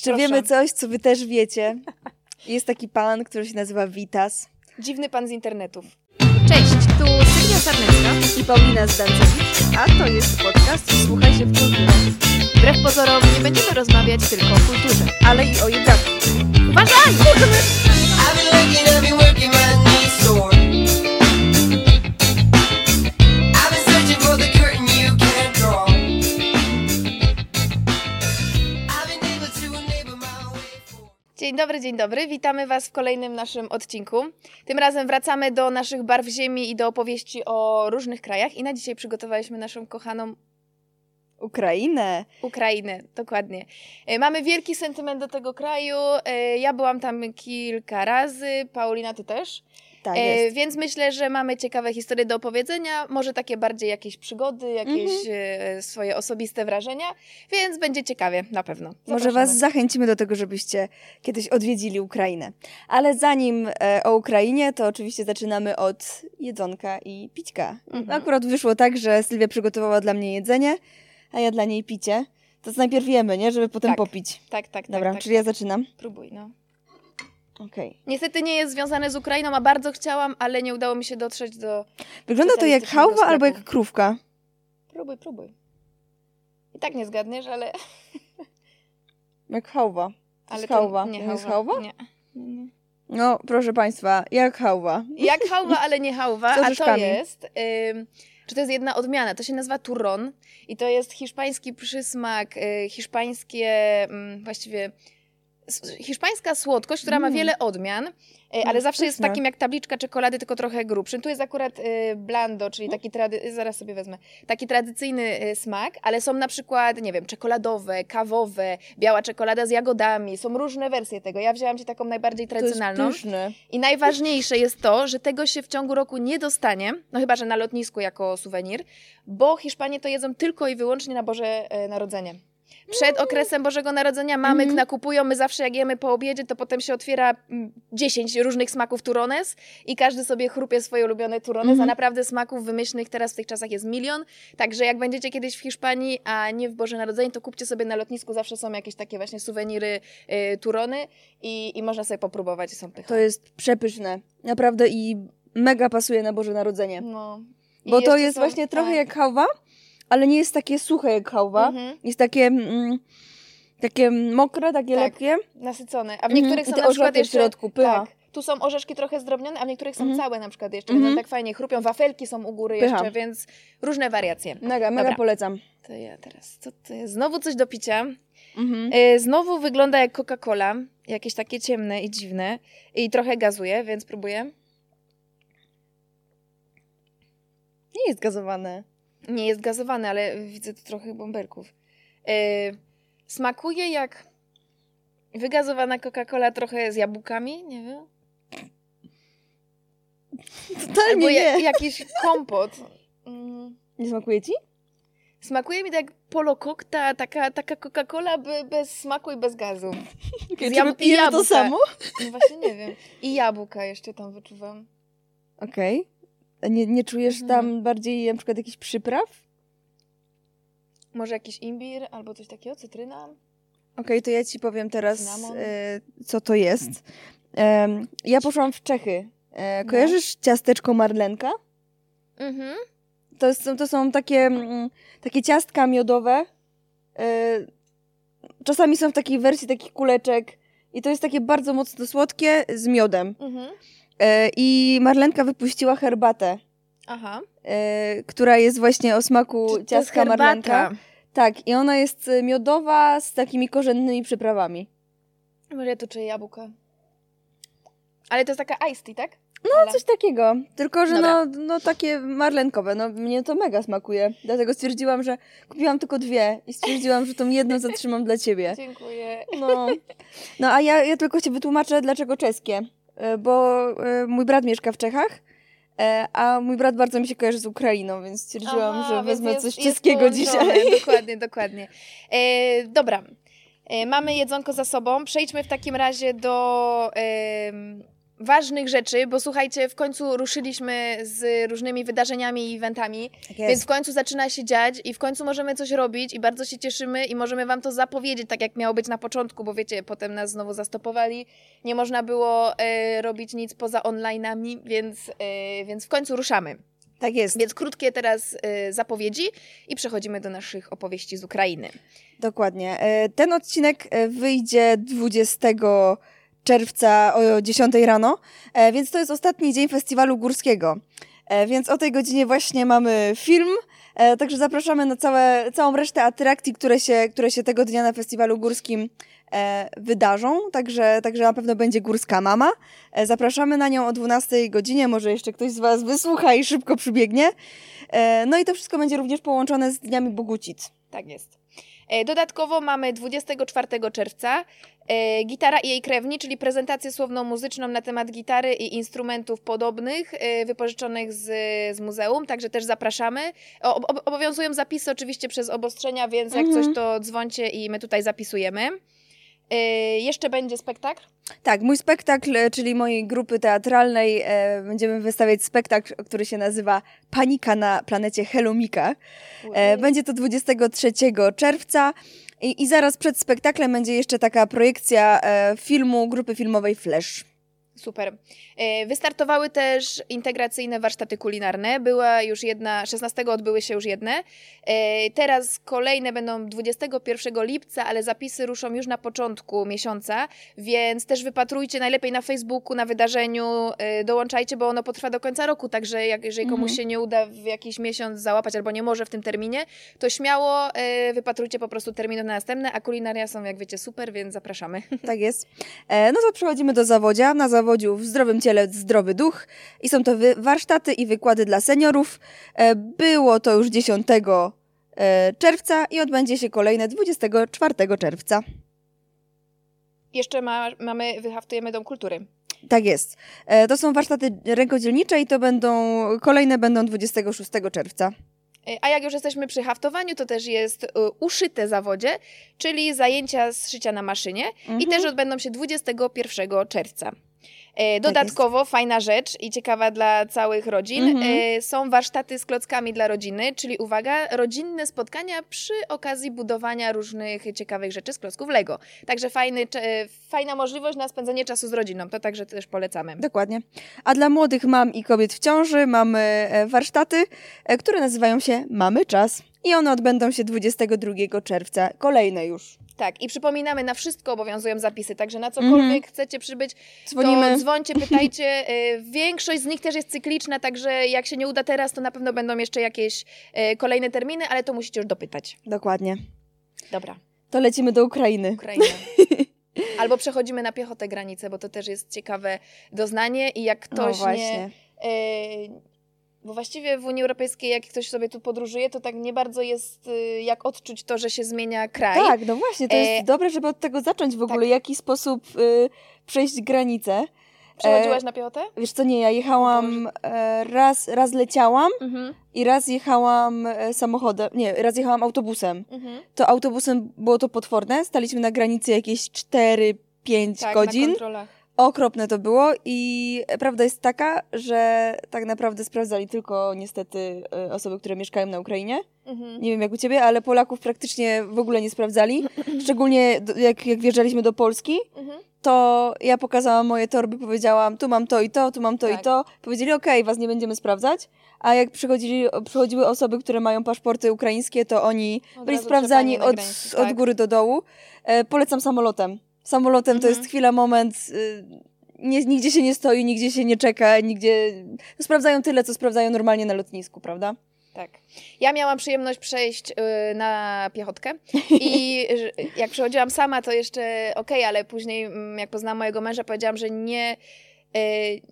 Jeszcze Proszę. wiemy coś, co wy też wiecie. Jest taki pan, który się nazywa Witas Dziwny pan z internetów. Cześć, tu Sylwia Sarnecka. i Paulina Zdancewicz, a to jest podcast Słuchaj się w kulturze, Wbrew pozorom nie będziemy rozmawiać tylko o kulturze. ale i o jedzaku. Uważaj! I've been looking, I've been working my knees sore. Dzień dobry, dzień dobry. Witamy Was w kolejnym naszym odcinku. Tym razem wracamy do naszych barw ziemi i do opowieści o różnych krajach. I na dzisiaj przygotowaliśmy naszą kochaną Ukrainę. Ukrainę, dokładnie. E, Mamy wielki sentyment do tego kraju. E, Ja byłam tam kilka razy, Paulina, ty też. Tak E. Więc myślę, że mamy ciekawe historie do opowiedzenia, może takie bardziej jakieś przygody, jakieś Mhm. e, swoje osobiste wrażenia, więc będzie ciekawie, na pewno. Może Zapraszamy. Was zachęcimy do tego, żebyście kiedyś odwiedzili Ukrainę. Ale zanim e, o Ukrainie, to oczywiście zaczynamy od jedzonka i pićka. Mhm. Akurat wyszło tak, że Sylwia przygotowała dla mnie jedzenie, a ja dla niej picie. To najpierw jemy, nie? Żeby potem Tak. popić. Tak, tak, tak. Dobra, tak, czyli ja tak. zaczynam. Próbuj, no. Okej. Niestety nie jest związane z Ukrainą, a bardzo chciałam, ale nie udało mi się dotrzeć do... Wygląda to jak hałwa albo jak krówka. Próbuj, próbuj. I tak nie zgadniesz, ale... Jak hałwa. To ale hałwa. Nie, To jest hałwa. hałwa? Nie. Nie. No, proszę Państwa, jak hałwa. Jak hałwa, ale nie hałwa, a to jest... Ym, czy to jest jedna odmiana? To się nazywa turron i to jest hiszpański przysmak, y, hiszpańskie mm, właściwie hiszpańska słodkość, która ma Mm. wiele odmian, y, ale Mm, zawsze jest takim jak tabliczka czekolady, tylko trochę grubszym. Tu jest akurat y, blando, czyli taki trady... zaraz sobie wezmę, taki tradycyjny y, smak, ale są na przykład, nie wiem, czekoladowe, kawowe, biała czekolada z jagodami, są różne wersje tego. Ja wzięłam ci taką najbardziej To jest tradycjonalną. pyszne. I najważniejsze jest to, że tego się w ciągu roku nie dostanie, no chyba, że na lotnisku jako suwenir, bo Hiszpanie to jedzą tylko i wyłącznie na Boże e, Narodzenie. Przed okresem Bożego Narodzenia mamy Mhm. nakupują, my zawsze jak jemy po obiedzie, to potem się otwiera mm, 10 różnych smaków turones i każdy sobie chrupie swoje ulubione turones, Mhm. a naprawdę smaków wymyślnych teraz w tych czasach jest milion, także jak będziecie kiedyś w Hiszpanii, a nie w Boże Narodzenie, to kupcie sobie na lotnisku, zawsze są jakieś takie właśnie suweniry y, turony i, i można sobie popróbować, są pycha. To jest przepyszne. Naprawdę i mega pasuje na Boże Narodzenie. No. I Bo to jest są- właśnie trochę tak. jak hałwa, ale nie jest takie suche jak hałwa. Mhm. Jest takie, mm, takie mokre, takie Tak. lepkie. Nasycone. A w Mhm. niektórych I są te na przykład orzechy w jeszcze... środku, pycha. Tak. Tu są orzeszki trochę zdrobnione, a w niektórych są Mhm. całe na przykład jeszcze. One tak fajnie chrupią. Wafelki są u góry Pycha. jeszcze, więc różne wariacje. Mega, mega Dobra. polecam. To ja teraz, co to jest? Znowu coś do picia. Mhm. E, Znowu wygląda jak Coca-Cola. Jakieś takie ciemne i dziwne. I trochę gazuje, więc próbuję. Nie jest gazowane. Nie jest gazowane, ale widzę tu trochę bąbelków. E, Smakuje jak wygazowana Coca-Cola trochę z jabłkami, nie wiem. Totalnie Albo nie. ja, jakiś kompot. Mm. Nie smakuje ci? Smakuje mi tak jak polokokta, taka, taka Coca-Cola be, bez smaku i bez gazu. Okay, jab- pijemy to samo? No właśnie nie wiem. I jabłka jeszcze tam wyczuwam. Okej. A Nie, nie czujesz Mhm. tam bardziej na przykład jakichś przypraw? Może jakiś imbir albo coś takiego, cytryna? Okej, to ja ci powiem teraz, e, co to jest. Em, ja poszłam w Czechy. E, No. kojarzysz ciasteczko marlenka? Mhm. To, jest, to są takie, mm, takie ciastka miodowe. E, czasami są w takiej wersji takich kuleczek. I to jest takie bardzo mocno słodkie z miodem. Mhm. E, I Marlenka wypuściła herbatę, Aha. e, która jest właśnie o smaku Czy ciastka Marlenka. Tak, i ona jest e, miodowa z takimi korzennymi przyprawami. Może ja tu czuję jabłka. Ale to jest taka iced tea, tak? No, Ala. coś takiego. Tylko, że Dobra. no, no takie marlenkowe. No, mnie to mega smakuje. Dlatego stwierdziłam, że kupiłam tylko dwie i stwierdziłam, że tą jedną zatrzymam dla ciebie. Dziękuję. No, no a ja, ja tylko ci wytłumaczę, dlaczego czeskie. E, Bo e, mój brat mieszka w Czechach, e, a mój brat bardzo mi się kojarzy z Ukrainą, więc stwierdziłam, Aha, że wezmę jest- coś jest czeskiego dzisiaj. Dokładnie, dokładnie. E, dobra. E, mamy jedzonko za sobą. Przejdźmy w takim razie do em, ważnych rzeczy, bo słuchajcie, w końcu ruszyliśmy z różnymi wydarzeniami i eventami, Tak więc w końcu zaczyna się dziać i w końcu możemy coś robić i bardzo się cieszymy i możemy wam to zapowiedzieć, tak jak miało być na początku, bo wiecie, potem nas znowu zastopowali, nie można było e, robić nic poza online'ami, więc, e, więc w końcu ruszamy. Tak jest. Więc krótkie teraz e, zapowiedzi i przechodzimy do naszych opowieści z Ukrainy. Dokładnie. E, Ten odcinek e, wyjdzie 20 czerwca o 10 rano, e, więc to jest ostatni dzień festiwalu górskiego. E, Więc o tej godzinie właśnie mamy film, e, także zapraszamy na całe, całą resztę atrakcji, które się, które się tego dnia na festiwalu górskim wydarzą, także, także na pewno będzie Górska Mama. Zapraszamy na nią o 12 godzinie, może jeszcze ktoś z Was wysłucha i szybko przybiegnie. No i to wszystko będzie również połączone z Dniami Bogucic. Tak jest. E, Dodatkowo mamy 24 czerwca e, Gitara i jej krewni, czyli prezentację słowno-muzyczną na temat gitary i instrumentów podobnych e, wypożyczonych z, z muzeum, także też zapraszamy. O, obowiązują zapisy oczywiście przez obostrzenia, więc jak Mhm. coś to dzwońcie i my tutaj zapisujemy. E, Jeszcze będzie spektakl. Tak, mój spektakl, czyli mojej grupy teatralnej, e, będziemy wystawiać spektakl, który się nazywa Panika na planecie Helomika. E, będzie to 23 czerwca i, i zaraz przed spektaklem będzie jeszcze taka projekcja e, filmu grupy filmowej Flash. Super. E, Wystartowały też integracyjne warsztaty kulinarne. Była już jedna, 16 odbyły się już jedne. E, Teraz kolejne będą 21 lipca, ale zapisy ruszą już na początku miesiąca, więc też wypatrujcie najlepiej na Facebooku, na wydarzeniu, e, dołączajcie, bo ono potrwa do końca roku, także jak, jeżeli komuś Mhm. się nie uda w jakiś miesiąc załapać albo nie może w tym terminie, to śmiało wypatrujcie po prostu terminu na następne, a kulinaria są, jak wiecie, super, więc zapraszamy. Tak jest. No to przechodzimy do zawodzia. Na w zdrowym ciele zdrowy duch i są to warsztaty i wykłady dla seniorów. E, było to już 10 e, czerwca i odbędzie się kolejne 24 czerwca. Jeszcze ma, mamy, wyhaftujemy Dom Kultury. Tak jest. E, To są warsztaty rękodzielnicze i to będą, kolejne będą 26 czerwca. A jak już jesteśmy przy haftowaniu, to też jest uszyte zawodzie, czyli zajęcia z szycia na maszynie i Mhm. też odbędą się 21 czerwca. E, Dodatkowo fajna rzecz i ciekawa dla całych rodzin Mhm. e, są warsztaty z klockami dla rodziny, czyli uwaga, rodzinne spotkania przy okazji budowania różnych ciekawych rzeczy z klocków Lego. Także fajny, fajna możliwość na spędzenie czasu z rodziną, to także też polecamy. Dokładnie. A dla młodych mam i kobiet w ciąży mamy e, warsztaty, które nazywają się Mamy Czas. I one odbędą się 22 czerwca. Kolejne już. Tak, i przypominamy, na wszystko obowiązują zapisy, także na cokolwiek chcecie przybyć, Dzwonimy. to dzwońcie, pytajcie. Y, Większość z nich też jest cykliczna, także jak się nie uda teraz, to na pewno będą jeszcze jakieś y, kolejne terminy, ale to musicie już dopytać. Dokładnie. Dobra, To lecimy do Ukrainy. Ukraina. Albo przechodzimy na piechotę granicę, bo to też jest ciekawe doznanie i jak No ktoś właśnie. nie... Bo właściwie w Unii Europejskiej, jak ktoś sobie tu podróżuje, to tak nie bardzo jest y, jak odczuć to, że się zmienia kraj. Tak, no właśnie, to jest E, dobre, żeby od tego zacząć w ogóle, tak. w jaki sposób y, przejść granicę. Przechodziłaś E, na piechotę? Wiesz co, nie, ja jechałam, e, raz, raz leciałam Mhm. i raz jechałam e, samochodem, nie, raz jechałam autobusem. Mhm. To autobusem było to potworne, staliśmy na granicy jakieś 4-5 Tak, godzin. na kontrolach. Okropne to było i prawda jest taka, że tak naprawdę sprawdzali tylko niestety e, osoby, które mieszkają na Ukrainie. Mhm. Nie wiem jak u ciebie, ale Polaków praktycznie w ogóle nie sprawdzali. Szczególnie jak, jak wjeżdżaliśmy do Polski, Mhm. to ja pokazałam moje torby, powiedziałam, tu mam to i to, tu mam to Tak. i to. Powiedzieli, okej, was nie będziemy sprawdzać. A jak przychodzili, przychodziły osoby, które mają paszporty ukraińskie, to oni Od byli sprawdzani od, granicy, od tak. góry do dołu. E, polecam samolotem. Samolotem to Mhm. jest chwila, moment. Y, nie, nigdzie się nie stoi, nigdzie się nie czeka, nigdzie. Sprawdzają tyle, co sprawdzają normalnie na lotnisku, prawda? Tak. Ja miałam przyjemność przejść y, na piechotkę i jak przechodziłam sama, to jeszcze okej, ale później mm, jak poznałam mojego męża, powiedziałam, że nie,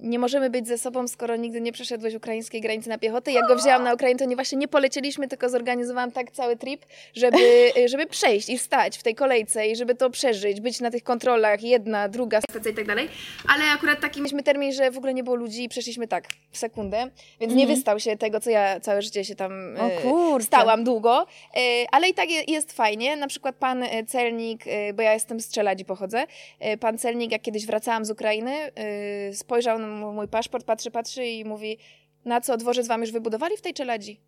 nie możemy być ze sobą, skoro nigdy nie przeszedłeś ukraińskiej granicy na piechotę. Jak go wzięłam na Ukrainę, to nie właśnie nie polecieliśmy, tylko zorganizowałam tak cały trip, żeby, y, żeby przejść i wstać w tej kolejce i żeby to przeżyć, być na tych kontrolach, jedna, druga stacja i tak dalej. Ale akurat taki mieliśmy termin, że w ogóle nie było ludzi i przeszliśmy tak w sekundę, więc nie Mhm. wystał się tego, co ja całe życie się tam kurczę. stałam długo, e, ale i tak je- jest fajnie. Na przykład pan e, celnik, e, bo ja jestem z Czeladzi pochodzę, e, pan celnik, jak kiedyś wracałam z Ukrainy, e, spojrzał na mój paszport, patrzy, patrzy i mówi, na co, dworzec wam już wybudowali w tej czeladzi?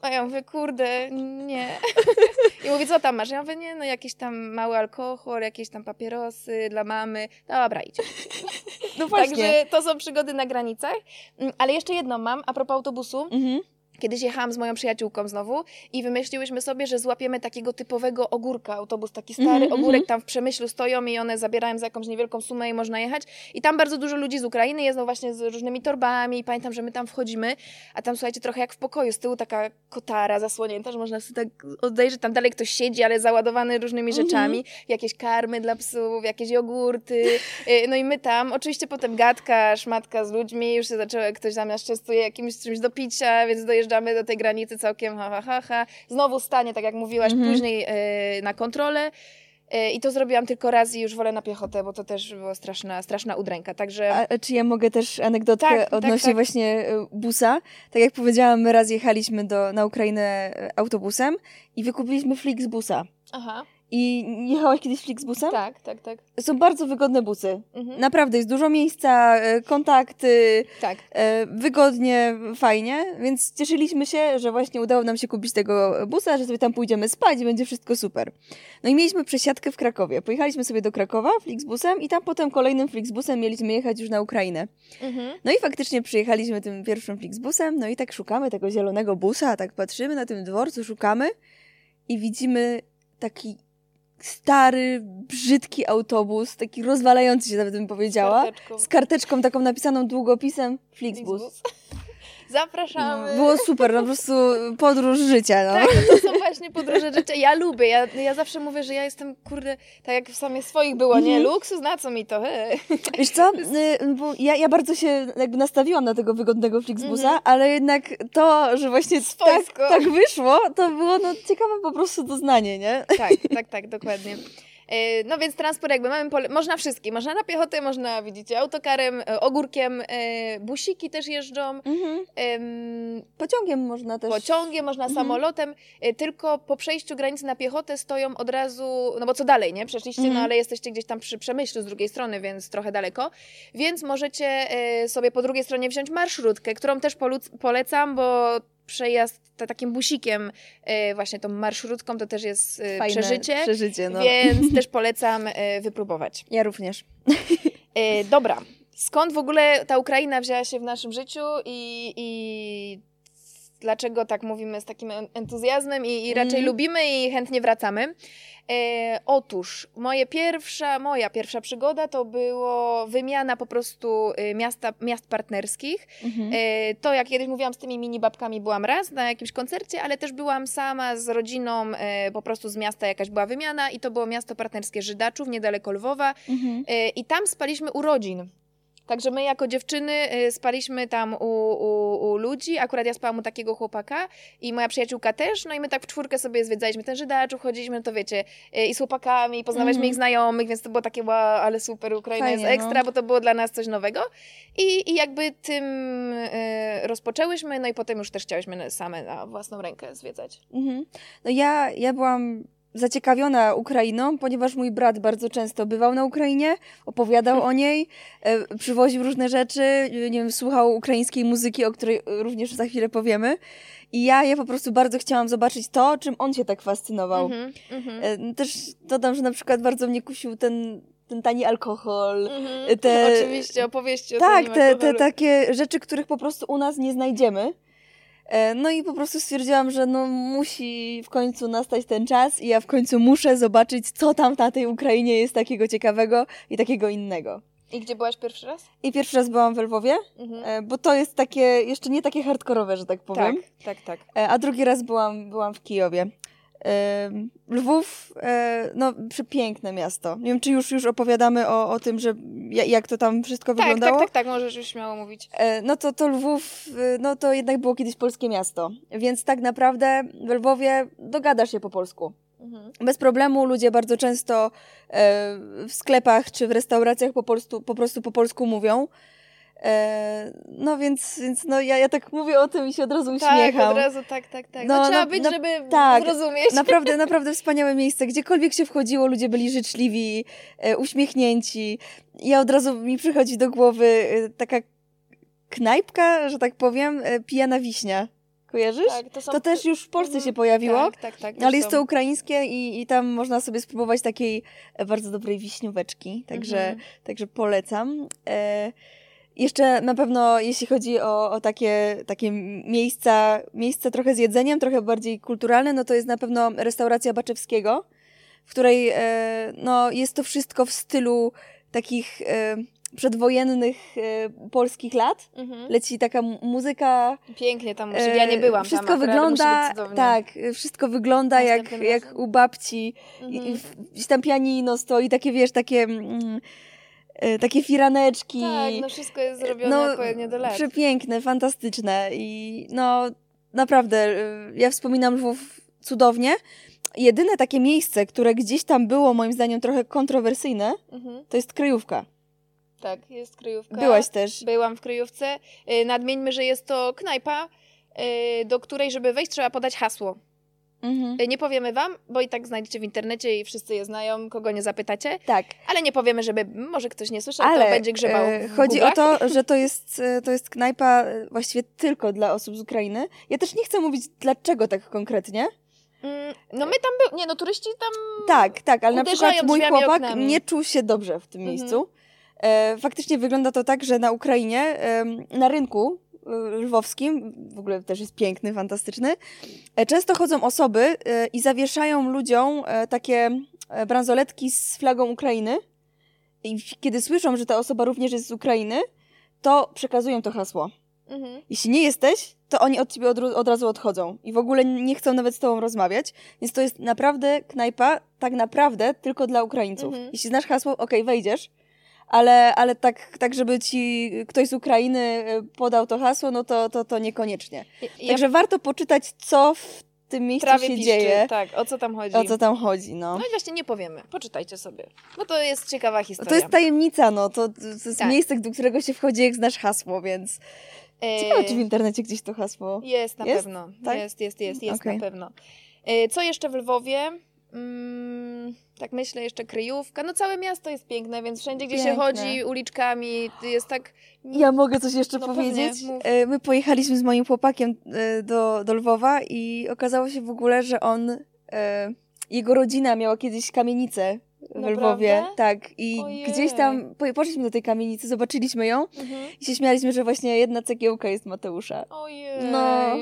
A ja mówię, kurde, nie. I mówi, co tam masz? Ja mówię, nie, no jakiś tam mały alkohol, jakieś tam papierosy dla mamy. Dobra, idź. No właśnie. Także to są przygody na granicach. Mm, Ale jeszcze jedną mam, a propos autobusu. Mhm. Kiedyś jechałam z moją przyjaciółką znowu i wymyśliłyśmy sobie, że złapiemy takiego typowego ogórka, autobus taki stary, Mhm, ogórek mhm. tam w Przemyślu stoją i one zabierają za jakąś niewielką sumę i można jechać. I tam bardzo dużo ludzi z Ukrainy jest no właśnie z różnymi torbami i pamiętam, że my tam wchodzimy, a tam słuchajcie, trochę jak w pokoju, z tyłu taka kotara zasłonięta, że można sobie tak odejrzeć, tam dalej ktoś siedzi, ale załadowany różnymi Mhm. rzeczami, jakieś karmy dla psów, jakieś jogurty, Y, No i my tam, oczywiście potem gadka, szmatka z ludźmi, już się zaczęło, ktoś zamiast częstuje jakimś czymś do picia, więc dojeżdżamy do tej granicy całkiem ha, ha, ha, ha. Znowu stanie, tak jak mówiłaś, Mhm. później y, na kontrolę. Y, I to zrobiłam tylko raz i już wolę na piechotę, bo to też była straszna, straszna udręka. Także A czy ja mogę też anegdotkę Tak, tak, odnośnie tak. właśnie y, busa? Tak jak powiedziałam, my raz jechaliśmy do, na Ukrainę autobusem i wykupiliśmy Flixbusa. Aha, I jechałaś kiedyś Flixbusem? tak, tak, tak. Są bardzo wygodne busy. Mhm. Naprawdę, jest dużo miejsca, y, kontakty, Tak. e, wygodnie, fajnie, więc cieszyliśmy się, że właśnie udało nam się kupić tego busa, że sobie tam pójdziemy spać i będzie wszystko super. No i mieliśmy przesiadkę w Krakowie. Pojechaliśmy sobie do Krakowa Flixbusem i tam potem kolejnym Flixbusem mieliśmy jechać już na Ukrainę. Mhm. No i faktycznie przyjechaliśmy tym pierwszym Flixbusem, no i tak szukamy tego zielonego busa, tak patrzymy na tym dworcu, szukamy i widzimy taki stary, brzydki autobus, taki rozwalający się nawet bym powiedziała, karteczką. z karteczką taką napisaną długopisem Flixbus. Flixbus. Zapraszamy. No, było super, no po prostu podróż życia, no. Tak, no to są właśnie podróże życia. Ja lubię, ja, ja zawsze mówię, że ja jestem, kurde, tak jak w samych swoich było, nie? Mhm. Luksus, na co mi to? He. Wiesz co, y, bo ja, ja bardzo się jakby nastawiłam na tego wygodnego Flixbusa, Mhm. ale jednak to, że właśnie tak, Swojsko. tak wyszło, to było no ciekawe po prostu doznanie, nie? Tak, tak, tak, dokładnie. E, No więc transport jakby mamy, pole- można wszystkim, można na piechotę, można, widzicie, autokarem, e, ogórkiem, e, busiki też jeżdżą, Mhm. em, Pociągiem można też. pociągiem, można Mhm. samolotem, tylko po przejściu granicy na piechotę stoją od razu, no bo co dalej, nie? Przeszliście, Mhm. no ale jesteście gdzieś tam przy Przemyślu z drugiej strony, więc trochę daleko, więc możecie sobie po drugiej stronie wziąć marszrutkę, którą też polecam, bo przejazd ta, takim busikiem, e, właśnie tą marszrutką, to też jest e, Fajne przeżycie, Przeżycie, no. więc też polecam e, wypróbować. Ja również. Dobra, skąd w ogóle ta Ukraina wzięła się w naszym życiu i, i dlaczego tak mówimy z takim en- entuzjazmem i, i raczej Mhm. lubimy i chętnie wracamy? E, otóż, moje pierwsza, moja pierwsza przygoda to było wymiana po prostu e, miasta, miast partnerskich. Mhm. E, To, jak kiedyś mówiłam z tymi mini babkami, byłam raz na jakimś koncercie, ale też byłam sama z rodziną, e, po prostu z miasta jakaś była wymiana i to było miasto partnerskie Żydaczów, niedaleko Lwowa. Mhm. E, I tam spaliśmy urodzin. Także my jako dziewczyny e, spaliśmy tam u, u, u ludzi, akurat ja spałam u takiego chłopaka i moja przyjaciółka też, no i my tak w czwórkę sobie zwiedzaliśmy ten Żydaczów, chodziliśmy, no to wiecie, e, i z chłopakami, i poznawaliśmy Mhm. ich znajomych, więc to było takie, wow, ale super, Ukraina Fajnie, jest ekstra, no. bo to było dla nas coś nowego. I, i jakby tym e, rozpoczęłyśmy, no i potem już też chciałyśmy same na własną rękę zwiedzać. Mhm. No ja, ja byłam zaciekawiona Ukrainą, ponieważ mój brat bardzo często bywał na Ukrainie, opowiadał o niej, e, przywoził różne rzeczy, e, nie wiem, słuchał ukraińskiej muzyki, o której również za chwilę powiemy. I ja, ja po prostu bardzo chciałam zobaczyć to, czym on się tak fascynował. Mhm. E, Też dodam, że na przykład bardzo mnie kusił ten, ten tani alkohol. Mhm. te- Oczywiście, opowieści o Tak, te, te takie rzeczy, których po prostu u nas nie znajdziemy. E, No i po prostu stwierdziłam, że no musi w końcu nastać ten czas i ja w końcu muszę zobaczyć, co tam na tej Ukrainie jest takiego ciekawego i takiego innego. I gdzie byłaś pierwszy raz? I pierwszy raz byłam w Lwowie, Mhm. e, bo to jest takie, jeszcze nie takie hardkorowe, że tak powiem. tak, tak, tak. E, A drugi raz byłam, byłam w Kijowie. Lwów, e, no przepiękne miasto. Nie wiem, czy już, już opowiadamy o, o tym, że ja- jak to tam wszystko Tak, wyglądało. tak, tak, tak, możesz już śmiało mówić. E, No to, to Lwów, e, no to jednak było kiedyś polskie miasto. Więc tak naprawdę w Lwowie dogadasz się po polsku. Mhm. Bez problemu ludzie bardzo często w sklepach czy w restauracjach po, polstu, po prostu po polsku mówią. E, no więc, więc no, ja, ja tak mówię o tym i się od razu Tak, uśmiecham. od razu, tak, tak, tak. No, No, trzeba no, być, no, żeby tak. zrozumieć. Naprawdę, naprawdę wspaniałe miejsce. Gdziekolwiek się wchodziło, ludzie byli życzliwi, e, uśmiechnięci. Ja od razu mi przychodzi do głowy e, taka knajpka, że tak powiem, pijana wiśnia. Kojarzysz? Tak, to, są... To też już w Polsce Mhm. się pojawiło. Tak, tak, tak. Ale jest to ukraińskie i, i tam można sobie spróbować takiej bardzo dobrej wiśnióweczki, także, Mhm. także polecam. E, jeszcze na pewno, jeśli chodzi o, o takie, takie miejsca, miejsca trochę z jedzeniem, trochę bardziej kulturalne, no to jest na pewno restauracja Baczewskiego, w której e, no, jest to wszystko w stylu takich e, przedwojennych e, polskich lat. Mhm. Leci taka mu- muzyka, Pięknie tam musi, ja nie byłam E, Wszystko tam, wygląda, cudownie. tak, wszystko wygląda jak, Następnym jak razem. u babci. I, Mhm. i gdzieś tam pianino stoi, takie wiesz, takie, mm, e, takie firaneczki. Tak, no wszystko jest zrobione No, odpowiednio do lat. Przepiękne, fantastyczne i no naprawdę, e, ja wspominam Lwów cudownie. Jedyne takie miejsce, które gdzieś tam było moim zdaniem trochę kontrowersyjne, Mhm. to jest kryjówka. Tak, jest kryjówka. Byłaś też. Byłam w kryjówce. Y, Nadmieńmy, że jest to knajpa, y, do której, żeby wejść, trzeba podać hasło. Mhm. Y, Nie powiemy wam, bo i tak znajdziecie w internecie i wszyscy je znają, kogo nie zapytacie, Tak, ale nie powiemy, żeby może ktoś nie słyszał, ale to będzie grzebał e, chodzi o to, że to jest, e, to jest knajpa e, właściwie tylko dla osób z Ukrainy. Ja też nie chcę mówić dlaczego tak konkretnie. Mm, No my tam był, nie no turyści tam... Tak, tak, ale na przykład mój chłopak oknami. nie czuł się dobrze w tym Mhm. miejscu. E, faktycznie wygląda to tak, że na Ukrainie, em, na rynku e, lwowskim, w ogóle też jest piękny, fantastyczny, e, często chodzą osoby e, i zawieszają ludziom e, takie bransoletki z flagą Ukrainy. I kiedy słyszą, że ta osoba również jest z Ukrainy, to przekazują to hasło. Mhm. Jeśli nie jesteś, to oni od ciebie od, od razu odchodzą i w ogóle nie chcą nawet z tobą rozmawiać. Więc to jest naprawdę knajpa, tak naprawdę tylko dla Ukraińców. Mhm. Jeśli znasz hasło, okej, wejdziesz, ale, ale tak, tak, żeby ci ktoś z Ukrainy e, podał to hasło, no to, to, to niekoniecznie. Ja Także warto poczytać, co w tym miejscu prawie się piszczy, dzieje, tak, o co tam chodzi. o co tam chodzi. No. No i właśnie nie powiemy, poczytajcie sobie, bo to jest ciekawa historia. To jest tajemnica, no. To, to jest Tak. miejsce, do którego się wchodzi, jak znasz hasło, więc E, ciekawe, czy w internecie gdzieś to hasło... Jest na Jest? pewno. Tak? Jest, jest, jest, jest Okej. na pewno. E, Co jeszcze w Lwowie? Mm, tak myślę, jeszcze kryjówka. No całe miasto jest piękne, więc wszędzie, gdzie się Piękne. chodzi uliczkami, jest tak... Ja mogę coś jeszcze No powiedzieć? pewnie, My pojechaliśmy z moim chłopakiem e, do, do Lwowa i okazało się w ogóle, że on, e, jego rodzina miała kiedyś kamienicę w Naprawdę? Lwowie. Tak. I Ojej. gdzieś tam po- poszliśmy do tej kamienicy, zobaczyliśmy ją Mhm. i się śmialiśmy, że właśnie jedna cegiełka jest Mateusza. Ojej, No.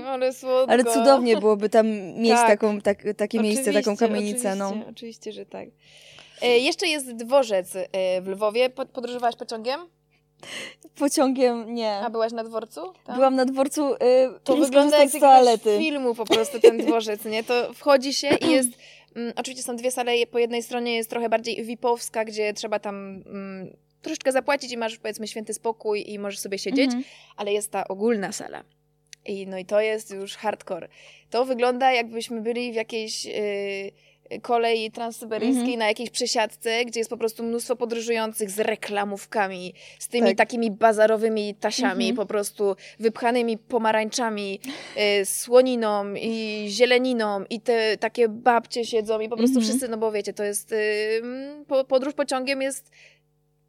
ale słodko. Ale cudownie byłoby tam mieć Tak. taką, tak, takie miejsce, taką Oczywiście, kamienicę. No. Oczywiście, oczywiście, że tak. E, jeszcze jest dworzec e, w Lwowie. Po- Podróżowałaś pociągiem? Pociągiem nie. A byłaś na dworcu? Tam? Byłam na dworcu y, To wygląda jak z toalety. filmu po prostu ten dworzec, nie? To wchodzi się i jest... Mm, oczywiście są dwie sale, po jednej stronie jest trochę bardziej VIP-owska, gdzie trzeba tam mm, troszeczkę zapłacić i masz powiedzmy święty spokój i możesz sobie siedzieć, Mhm. ale jest ta ogólna sala. I, no i to jest już hardcore. To wygląda jakbyśmy byli w jakiejś yy, kolei transsyberyjskiej Mhm. na jakiejś przesiadce, gdzie jest po prostu mnóstwo podróżujących z reklamówkami, z tymi Tak. takimi bazarowymi tasiami, Mhm. po prostu wypchanymi pomarańczami, yy, słoniną i zieleniną i te takie babcie siedzą i po prostu Mhm. wszyscy, no bo wiecie, to jest... Yy, po, podróż pociągiem jest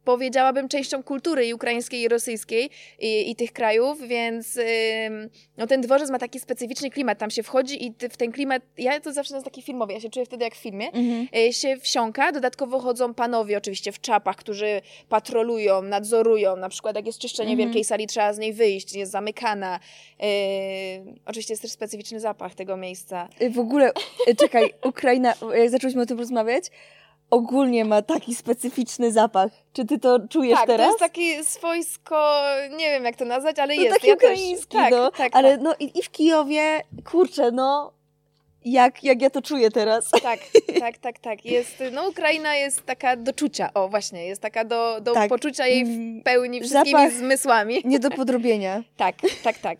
powiedziałabym, częścią kultury i ukraińskiej, i rosyjskiej i, i tych krajów, więc ym, no, ten dworzec ma taki specyficzny klimat. Tam się wchodzi i ty, w ten klimat, ja to zawsze jest taki filmowy, ja się czuję wtedy jak w filmie, Mhm. y, się wsiąka. Dodatkowo chodzą panowie oczywiście w czapach, którzy patrolują, nadzorują. Na przykład jak jest czyszczenie Mhm. wielkiej sali, trzeba z niej wyjść, jest zamykana. Yy, oczywiście jest też specyficzny zapach tego miejsca. Y, W ogóle, y, czekaj, Ukraina, jak zaczęłyśmy o tym rozmawiać, ogólnie ma taki specyficzny zapach. Czy ty to czujesz tak, teraz? to jest takie swojsko, nie wiem jak to nazwać, ale no, jest. taki ja też, ukraiński, tak, no. tak, ale tak. no i, i w Kijowie, kurczę, no, jak, jak ja to czuję teraz. Tak, tak, tak, tak. Jest, no Ukraina jest taka do czucia, o właśnie, jest taka do, do Tak. poczucia jej Mm, w pełni wszystkimi zapach- zmysłami. Nie do podrobienia. Tak, tak, tak.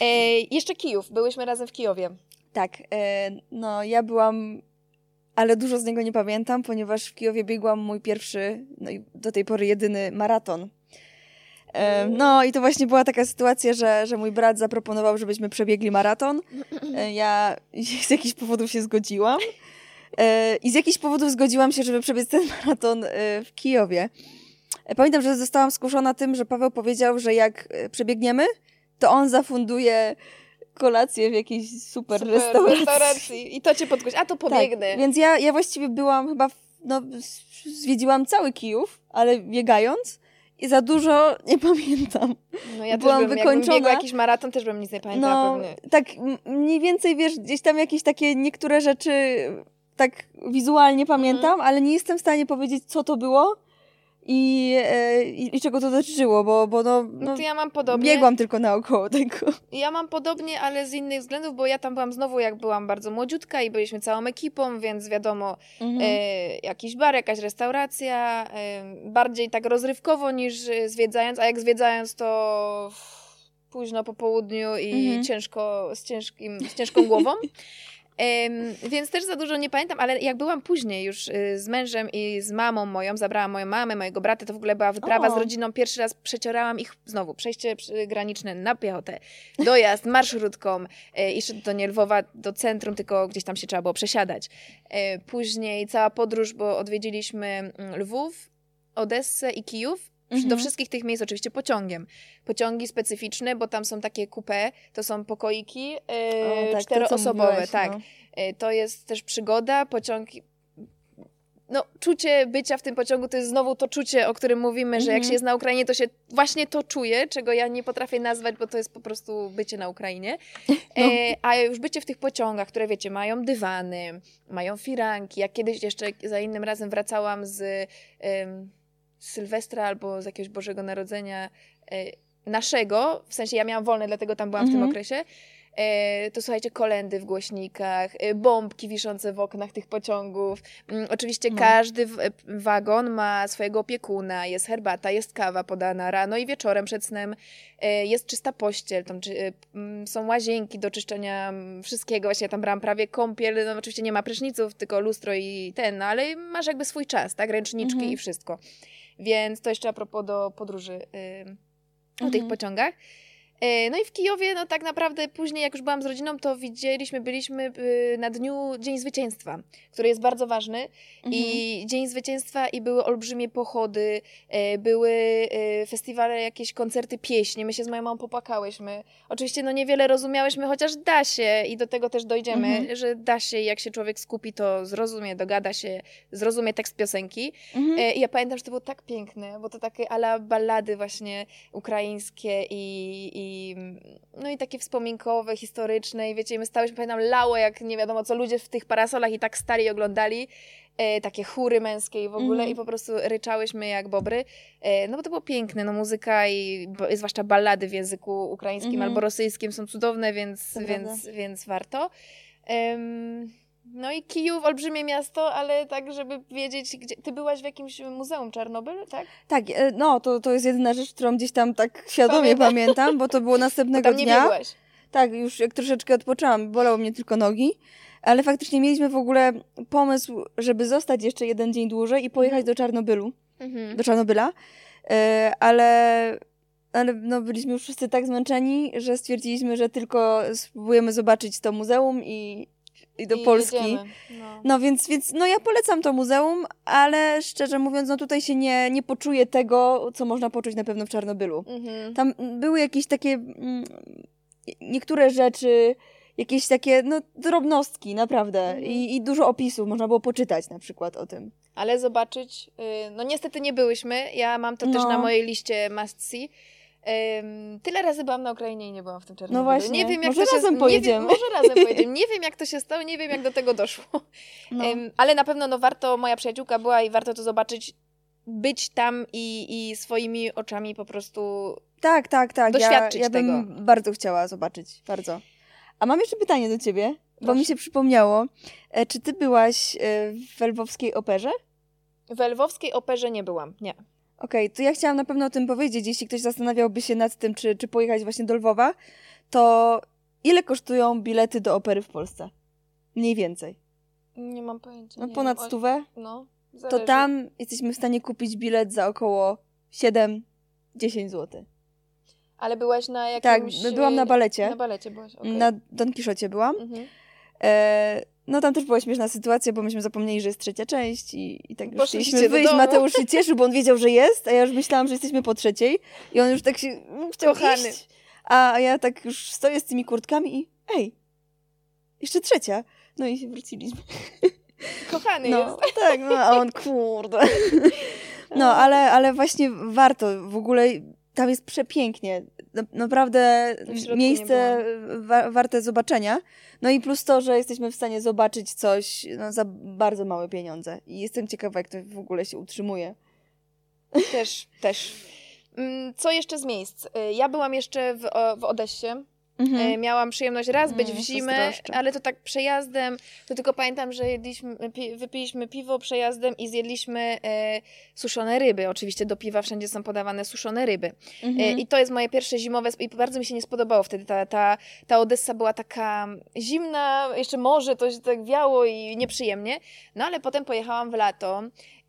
E, jeszcze Kijów, byłyśmy razem w Kijowie. Tak, e, no ja byłam, ale dużo z niego nie pamiętam, ponieważ w Kijowie biegłam mój pierwszy, no i do tej pory jedyny maraton. No i to właśnie była taka sytuacja, że, że mój brat zaproponował, żebyśmy przebiegli maraton. E, Ja z jakichś powodów się zgodziłam. E, I z jakichś powodów zgodziłam się, żeby przebiec ten maraton e, w Kijowie. Pamiętam, że zostałam skuszona tym, że Paweł powiedział, że jak przebiegniemy, to on zafunduje kolację w jakiejś super, Super, restauracji. restauracji. I to cię podkuś. A to pobiegnę. Tak, więc ja, ja właściwie byłam chyba, w, no, zwiedziłam cały Kijów, ale biegając i za dużo nie pamiętam. No ja byłam też bym, wykończona. jakiś maraton, też bym nic nie pamiętała No, pewnie. tak mniej więcej, wiesz, gdzieś tam jakieś takie niektóre rzeczy tak wizualnie pamiętam, ale nie jestem w stanie powiedzieć, co to było i, e, i, i czego to dotyczyło, bo, bo no, No no to ja mam podobnie. biegłam tylko naokoło tego. Ja mam podobnie, ale z innych względów, bo ja tam byłam znowu, jak byłam bardzo młodziutka i byliśmy całą ekipą, więc wiadomo, Mhm. e, jakiś bar, jakaś restauracja, e, bardziej tak rozrywkowo niż zwiedzając, a jak zwiedzając to późno po południu i Mhm. ciężko, z, ciężkim, z ciężką głową. Więc też za dużo nie pamiętam, ale jak byłam później już y, z mężem i z mamą moją, zabrałam moją mamę, mojego brata, to w ogóle była wyprawa O. z rodziną. Pierwszy raz przeciorałam ich znowu, przejście graniczne na piechotę, dojazd marszrutką, y, jeszcze do nie Lwowa, do centrum, tylko gdzieś tam się trzeba było przesiadać. Y, później cała podróż, bo odwiedziliśmy mm, Lwów, Odessę i Kijów. Mhm. Do wszystkich tych miejsc oczywiście pociągiem. Pociągi specyficzne, bo tam są takie coupé, to są pokoiki yy, O, tak, to, co czteroosobowe, mówiłaś, tak. no. Y, To jest też przygoda, pociąg. No, czucie bycia w tym pociągu to jest znowu to czucie, o którym mówimy, że jak Mhm. się jest na Ukrainie, to się właśnie to czuje, czego ja nie potrafię nazwać, bo to jest po prostu bycie na Ukrainie. No. E, a już bycie w tych pociągach, które wiecie, mają dywany, mają firanki. Jak kiedyś jeszcze za innym razem wracałam z Sylwestra albo z jakiegoś Bożego Narodzenia e, naszego, w sensie ja miałam wolne, dlatego tam byłam w tym Mhm. okresie. E, to słuchajcie, kolendy w głośnikach, e, bombki wiszące w oknach tych pociągów. Mm, Oczywiście No. każdy wagon ma swojego opiekuna, jest herbata, jest kawa podana rano i wieczorem przed snem, jest czysta pościel, tam czy, mm, są łazienki do czyszczenia mm, wszystkiego. Właśnie ja tam brałam prawie kąpiel, no oczywiście nie ma pryszniców, tylko lustro i ten, no, ale masz jakby swój czas, tak? Ręczniczki Mhm. i wszystko. Więc to jeszcze a propos do podróży ym, o tych Mhm. pociągach. E, No i w Kijowie, no tak naprawdę później, jak już byłam z rodziną, to widzieliśmy, byliśmy y, na dniu Dzień Zwycięstwa, który jest bardzo ważny. Mhm. I Dzień Zwycięstwa i były olbrzymie pochody, e, były e, festiwale, jakieś koncerty pieśni. My się z moją mamą popłakałyśmy. Oczywiście no niewiele rozumiałyśmy, chociaż da się i do tego też dojdziemy, Mhm. że da się, jak się człowiek skupi, to zrozumie, dogada się, zrozumie tekst piosenki. Mhm. I ja pamiętam, że to było tak piękne, bo to takie ala ballady właśnie ukraińskie i, i no i takie wspominkowe, historyczne i wiecie, i my stałyśmy, pamiętam, lało jak nie wiadomo co, ludzie w tych parasolach i tak stali i oglądali, e, takie chóry męskie i w ogóle Mhm. i po prostu ryczałyśmy jak bobry, e, no bo to było piękne, no muzyka i bo, zwłaszcza ballady w języku ukraińskim Mhm. albo rosyjskim są cudowne, więc, To więc, prawda. więc warto. Em, no i Kijów, olbrzymie miasto, ale tak, żeby wiedzieć, gdzie... Ty byłaś w jakimś muzeum Czarnobyl, tak? Tak, e, no to, to jest jedyna rzecz, którą gdzieś tam tak świadomie Pamiętam. pamiętam, bo to było Bo następnego tam nie dnia. biegłaś. Tak, już jak troszeczkę odpoczęłam, bolały mnie tylko nogi, ale faktycznie mieliśmy w ogóle pomysł, żeby zostać jeszcze jeden dzień dłużej i pojechać do Czarnobylu, Mhm. do Czarnobyla, e, ale, ale no, byliśmy już wszyscy tak zmęczeni, że stwierdziliśmy, że tylko spróbujemy zobaczyć to muzeum i, i do I Polski. No. No więc, więc no ja polecam to muzeum, ale szczerze mówiąc, no tutaj się nie, nie poczuję tego, co można poczuć na pewno w Czarnobylu. Mhm. Tam były jakieś takie mm, niektóre rzeczy, jakieś takie no, drobnostki, naprawdę. Mhm. I, I dużo opisów można było poczytać na przykład o tym. Ale zobaczyć, y, no niestety nie byłyśmy, ja mam to też No. na mojej liście must see. Ym, tyle razy byłam na Ukrainie i nie byłam w tym Czarnobylu. No właśnie. Nie wiem, jak Może to się razem nie pojedziemy. Wiem, może razem pojedziemy. Nie wiem, jak to się stało, nie wiem, jak do tego doszło. No. Ym, ale na pewno no, warto, moja przyjaciółka była i warto to zobaczyć, być tam i, i swoimi oczami po prostu tak, tak, tak. Ja, doświadczyć ja bym tego. bardzo chciała zobaczyć. Bardzo. A mam jeszcze pytanie do ciebie, bo Proszę. mi się przypomniało. E, Czy ty byłaś e, w Lwowskiej operze? w lwowskiej operze nie byłam. Nie. Okej, to ja chciałam na pewno o tym powiedzieć. Jeśli ktoś zastanawiałby się nad tym, czy, czy pojechać właśnie do Lwowa, to ile kosztują bilety do opery w Polsce? Mniej więcej. Nie mam pojęcia. No ponad wiem. Stówę. No, To zależy. tam jesteśmy w stanie kupić bilet za około 7 10 zł. Ale byłaś na Tak, jakimś... byłam na balecie. Na balecie byłaś, okej. Na Don Quixocie byłam. Mhm. E, no tam też była śmieszna sytuacja, bo myśmy zapomnieli, że jest trzecia część i, i tak już chcieliśmy do wyjść. domu. Mateusz się cieszył, bo on wiedział, że jest, a ja już myślałam, że jesteśmy po trzeciej i on już tak się mm, chciał Kochany. iść. A ja tak już stoję z tymi kurtkami i ej, jeszcze trzecia. No i się wróciliśmy. Kochany No, jest. tak, no, a on kurde. No, ale, ale właśnie warto, w ogóle tam jest przepięknie. Na- Naprawdę miejsce wa- warte zobaczenia. No i plus to, że jesteśmy w stanie zobaczyć coś no, za bardzo małe pieniądze. I jestem ciekawa, jak to w ogóle się utrzymuje. Też, też. Mm, Co jeszcze z miejsc? Y, Ja byłam jeszcze w, w Odessie. E, Miałam przyjemność raz być Mm, w zimę, ale to tak przejazdem. To tylko pamiętam, że jedliśmy, pi, wypiliśmy piwo przejazdem i zjedliśmy e, suszone ryby. Oczywiście do piwa wszędzie są podawane suszone ryby. E, Mhm. I to jest moje pierwsze zimowe i bardzo mi się nie spodobało wtedy. Ta, ta, ta Odessa była taka zimna, jeszcze morze, to się tak wiało i nieprzyjemnie. No ale potem pojechałam w lato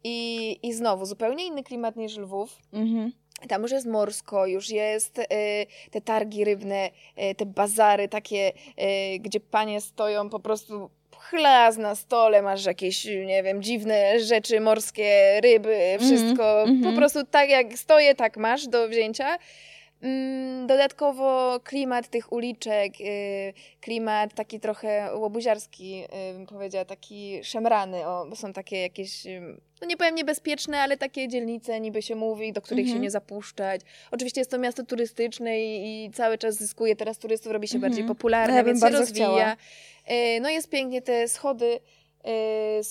i, i znowu zupełnie inny klimat niż Lwów. Mhm. Tam już jest morsko, już jest y, te targi rybne, y, te bazary takie, y, gdzie panie stoją po prostu chlaz na stole, masz jakieś, nie wiem, dziwne rzeczy morskie, ryby, wszystko. mhm. Po prostu tak jak stoję, tak masz do wzięcia. Mm, Dodatkowo klimat tych uliczek, y, klimat taki trochę łobuziarski, y, bym powiedziała, taki szemrany, o, bo są takie jakieś, y, no nie powiem niebezpieczne, ale takie dzielnice niby się mówi, do których Mhm. się nie zapuszczać. Oczywiście jest to miasto turystyczne i, i cały czas zyskuje teraz turystów, robi się Mhm. bardziej popularne, ja więc się rozwija. chciała. No jest pięknie te schody y,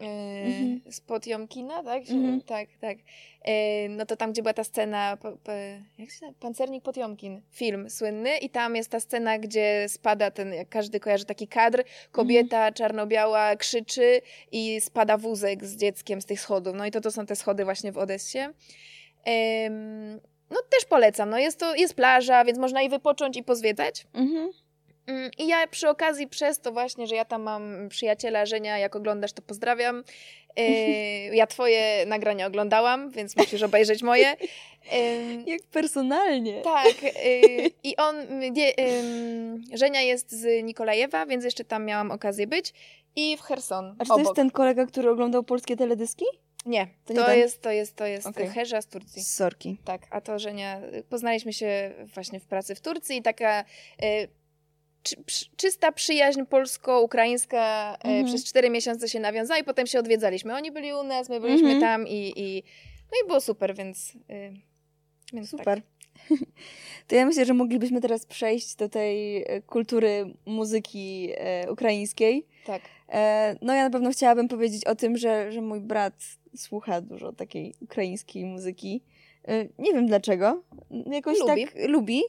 y, Mhm. z Potiomkina, tak? Się- Mhm. Tak, tak. Y, no to tam, gdzie była ta scena, po, po, jak się nazywa? Pancernik Potiomkin, film słynny i tam jest ta scena, gdzie spada ten, jak każdy kojarzy taki kadr, kobieta Mhm. czarno-biała krzyczy i spada wózek z dzieckiem z tych schodów. No i to, to są te schody właśnie w Odessie. No też polecam, no jest to, jest plaża, więc można i wypocząć i pozwiedzać. Mhm. Mm, I ja przy okazji przez to właśnie, że ja tam mam przyjaciela Żenia, jak oglądasz, to pozdrawiam. Yy, ja twoje nagrania oglądałam, więc musisz obejrzeć moje. Jak personalnie. tak, yy, i on, Żenia jest z Nikolajewa, więc jeszcze tam miałam okazję być. I w Herson, A czy to obok. jest ten kolega, który oglądał polskie teledyski? Nie, To to, nie ten? jest, to jest, to jest Okej. Herza z Turcji. Z Sorki. Tak, a to Żenia, poznaliśmy się właśnie w pracy w Turcji i taka y, czy, czysta przyjaźń polsko-ukraińska y, Mhm. przez cztery miesiące się nawiązała i potem się odwiedzaliśmy. Oni byli u nas, my byliśmy Mhm. tam i, i no i było super, więc, y, więc Super. Tak. To ja myślę, że moglibyśmy teraz przejść do tej e, kultury muzyki e, ukraińskiej. tak. E, no ja na pewno chciałabym powiedzieć o tym, że, że mój brat słucha dużo takiej ukraińskiej muzyki. E, nie wiem dlaczego. Jakoś Lubi. tak lubi.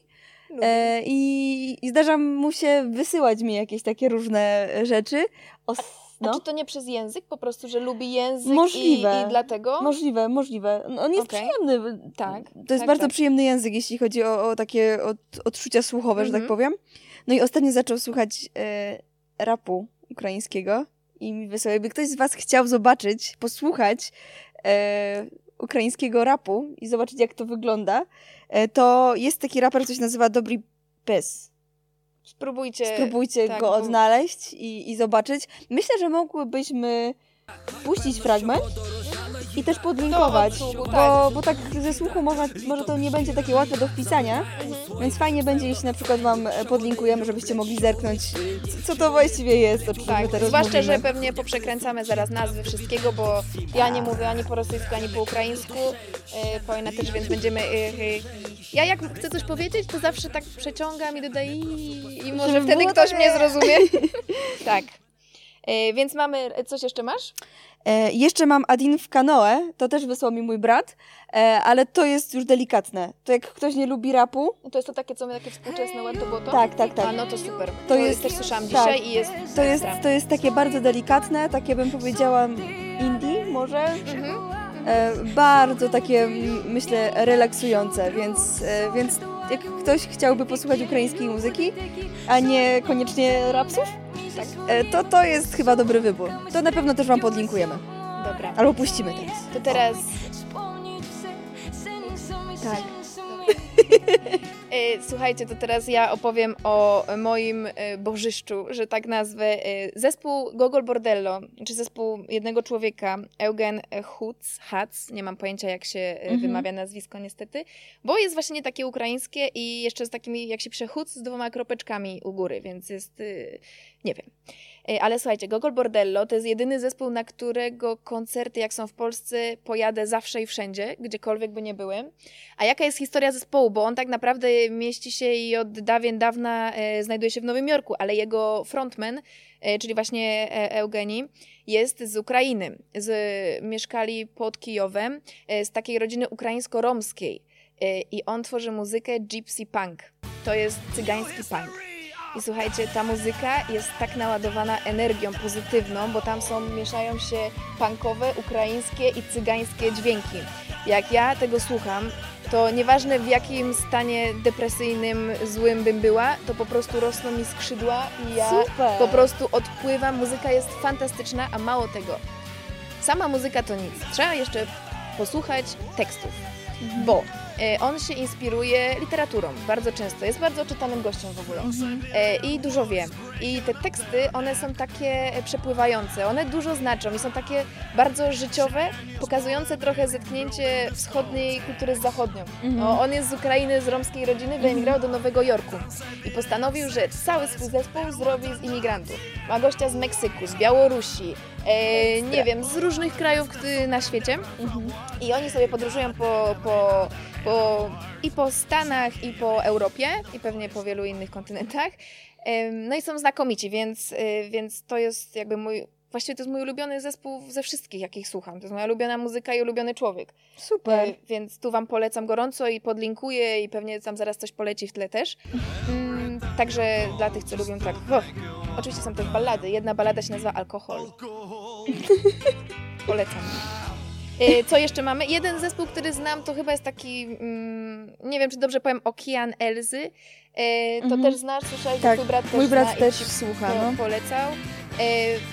Lubię. E, i, I zdarza mu się wysyłać mi jakieś takie różne rzeczy. Os, A no. czy to nie przez język? Po prostu, że lubi język Możliwe. I, i dlatego? Możliwe, możliwe. No, on jest Okej. przyjemny. Tak, To jest tak, bardzo tak. przyjemny język, jeśli chodzi o, o takie od, odczucia słuchowe, że tak Mhm. powiem. No i ostatnio zaczął słuchać e, rapu ukraińskiego i mi wysłał, jakby ktoś z was chciał zobaczyć, posłuchać e, ukraińskiego rapu i zobaczyć, jak to wygląda, e, to jest taki raper, się nazywa Dobry Pes. Spróbujcie. Spróbujcie tak, go odnaleźć i, i zobaczyć. Myślę, że mogłybyśmy puścić fragment i też podlinkować, odsłuchu, bo, tak. bo tak ze słuchu można, może to nie będzie takie łatwe do wpisania, więc fajnie będzie, jeśli na przykład wam e, podlinkujemy, żebyście mogli zerknąć, co, to właściwie jest, o czym Tak, teraz zwłaszcza, że mówimy. pewnie poprzekręcamy zaraz nazwy wszystkiego, bo ja nie mówię ani po rosyjsku, ani po ukraińsku. Yy, Paulina też, więc będziemy... Yy. Ja jak chcę coś powiedzieć, to zawsze tak przeciągam i dodaję i, i może Żeby wtedy ktoś tak- mnie zrozumie. tak. Yy, więc mamy... Coś jeszcze masz? E, jeszcze mam Adin w kanoe, to też wysłał mi mój brat, e, ale to jest już delikatne. To jak ktoś nie lubi rapu, To jest to takie, co my, takie współczesne what to bottom? Tak, tak, tak. A no to super. To To, jest- też słyszałam tak. dzisiaj i jest to jest, to jest takie bardzo delikatne, takie bym powiedziała indie może, Mhm. E, bardzo takie, myślę, relaksujące, więc, e, więc jak ktoś chciałby posłuchać ukraińskiej muzyki, a nie koniecznie rapsów, e, to to jest chyba dobry wybór. To na pewno też Wam podlinkujemy. Dobra. Albo puścimy teraz. To teraz Tak. E, Słuchajcie, to teraz ja opowiem o moim e, bożyszczu, że tak nazwę. E, Zespół Gogol Bordello, czy zespół jednego człowieka, Eugen Hutz, Hatz, nie mam pojęcia jak się Mhm. wymawia nazwisko niestety, bo jest właśnie nie takie ukraińskie i jeszcze z takimi, jak się pisze Hutz, z dwoma kropeczkami u góry, więc jest, nie wiem. Ale słuchajcie, Gogol Bordello to jest jedyny zespół, na którego koncerty, jak są w Polsce, pojadę zawsze i wszędzie, gdziekolwiek by nie były. A jaka jest historia zespołu? Bo on tak naprawdę mieści się i od dawien dawna e, znajduje się w Nowym Jorku, ale jego frontman, e, czyli właśnie e, Eugenii, jest z Ukrainy. Z, mieszkali pod Kijowem, z takiej rodziny ukraińsko-romskiej. I on tworzy muzykę gypsy punk. To jest cygański punk. I słuchajcie, ta muzyka jest tak naładowana energią pozytywną, bo tam są, mieszają się punkowe, ukraińskie i cygańskie dźwięki. Jak ja tego słucham, to nieważne w jakim stanie depresyjnym, złym bym była, to po prostu rosną mi skrzydła i ja Super. po prostu odpływam. Muzyka jest fantastyczna, a mało tego. Sama muzyka to nic. Trzeba jeszcze posłuchać tekstów, bo on się inspiruje literaturą bardzo często. Jest bardzo czytanym gościem w ogóle e, i dużo wie. I te teksty, one są takie przepływające, one dużo znaczą i są takie bardzo życiowe, pokazujące trochę zetknięcie wschodniej kultury z zachodnią. No, on jest z Ukrainy, z romskiej rodziny, wyemigrował do Nowego Jorku i postanowił, że cały swój zespół zrobi z imigrantów. Ma gościa z Meksyku, z Białorusi, e, nie wiem, z różnych krajów na świecie. I oni sobie podróżują po, po, po, i po Stanach, i po Europie, i pewnie po wielu innych kontynentach. Em, No i są znakomici, więc, y, więc to jest jakby mój. Właściwie to jest mój ulubiony zespół ze wszystkich, jakich słucham. To jest moja ulubiona muzyka i ulubiony człowiek. Super. E, Więc tu Wam polecam gorąco i podlinkuję i pewnie tam zaraz coś poleci w tle też. Mm, także dla tych, co lubią tak... O, oczywiście są też ballady. Jedna ballada się nazywa Alkohol. Polecam. E, Co jeszcze mamy? Jeden zespół, który znam, to chyba jest taki, mm, nie wiem czy dobrze powiem, Okian Elzy. E, To Mhm. też znasz, słyszałeś, Tak, że twój brat też mój brat też słucha, no. polecał. E,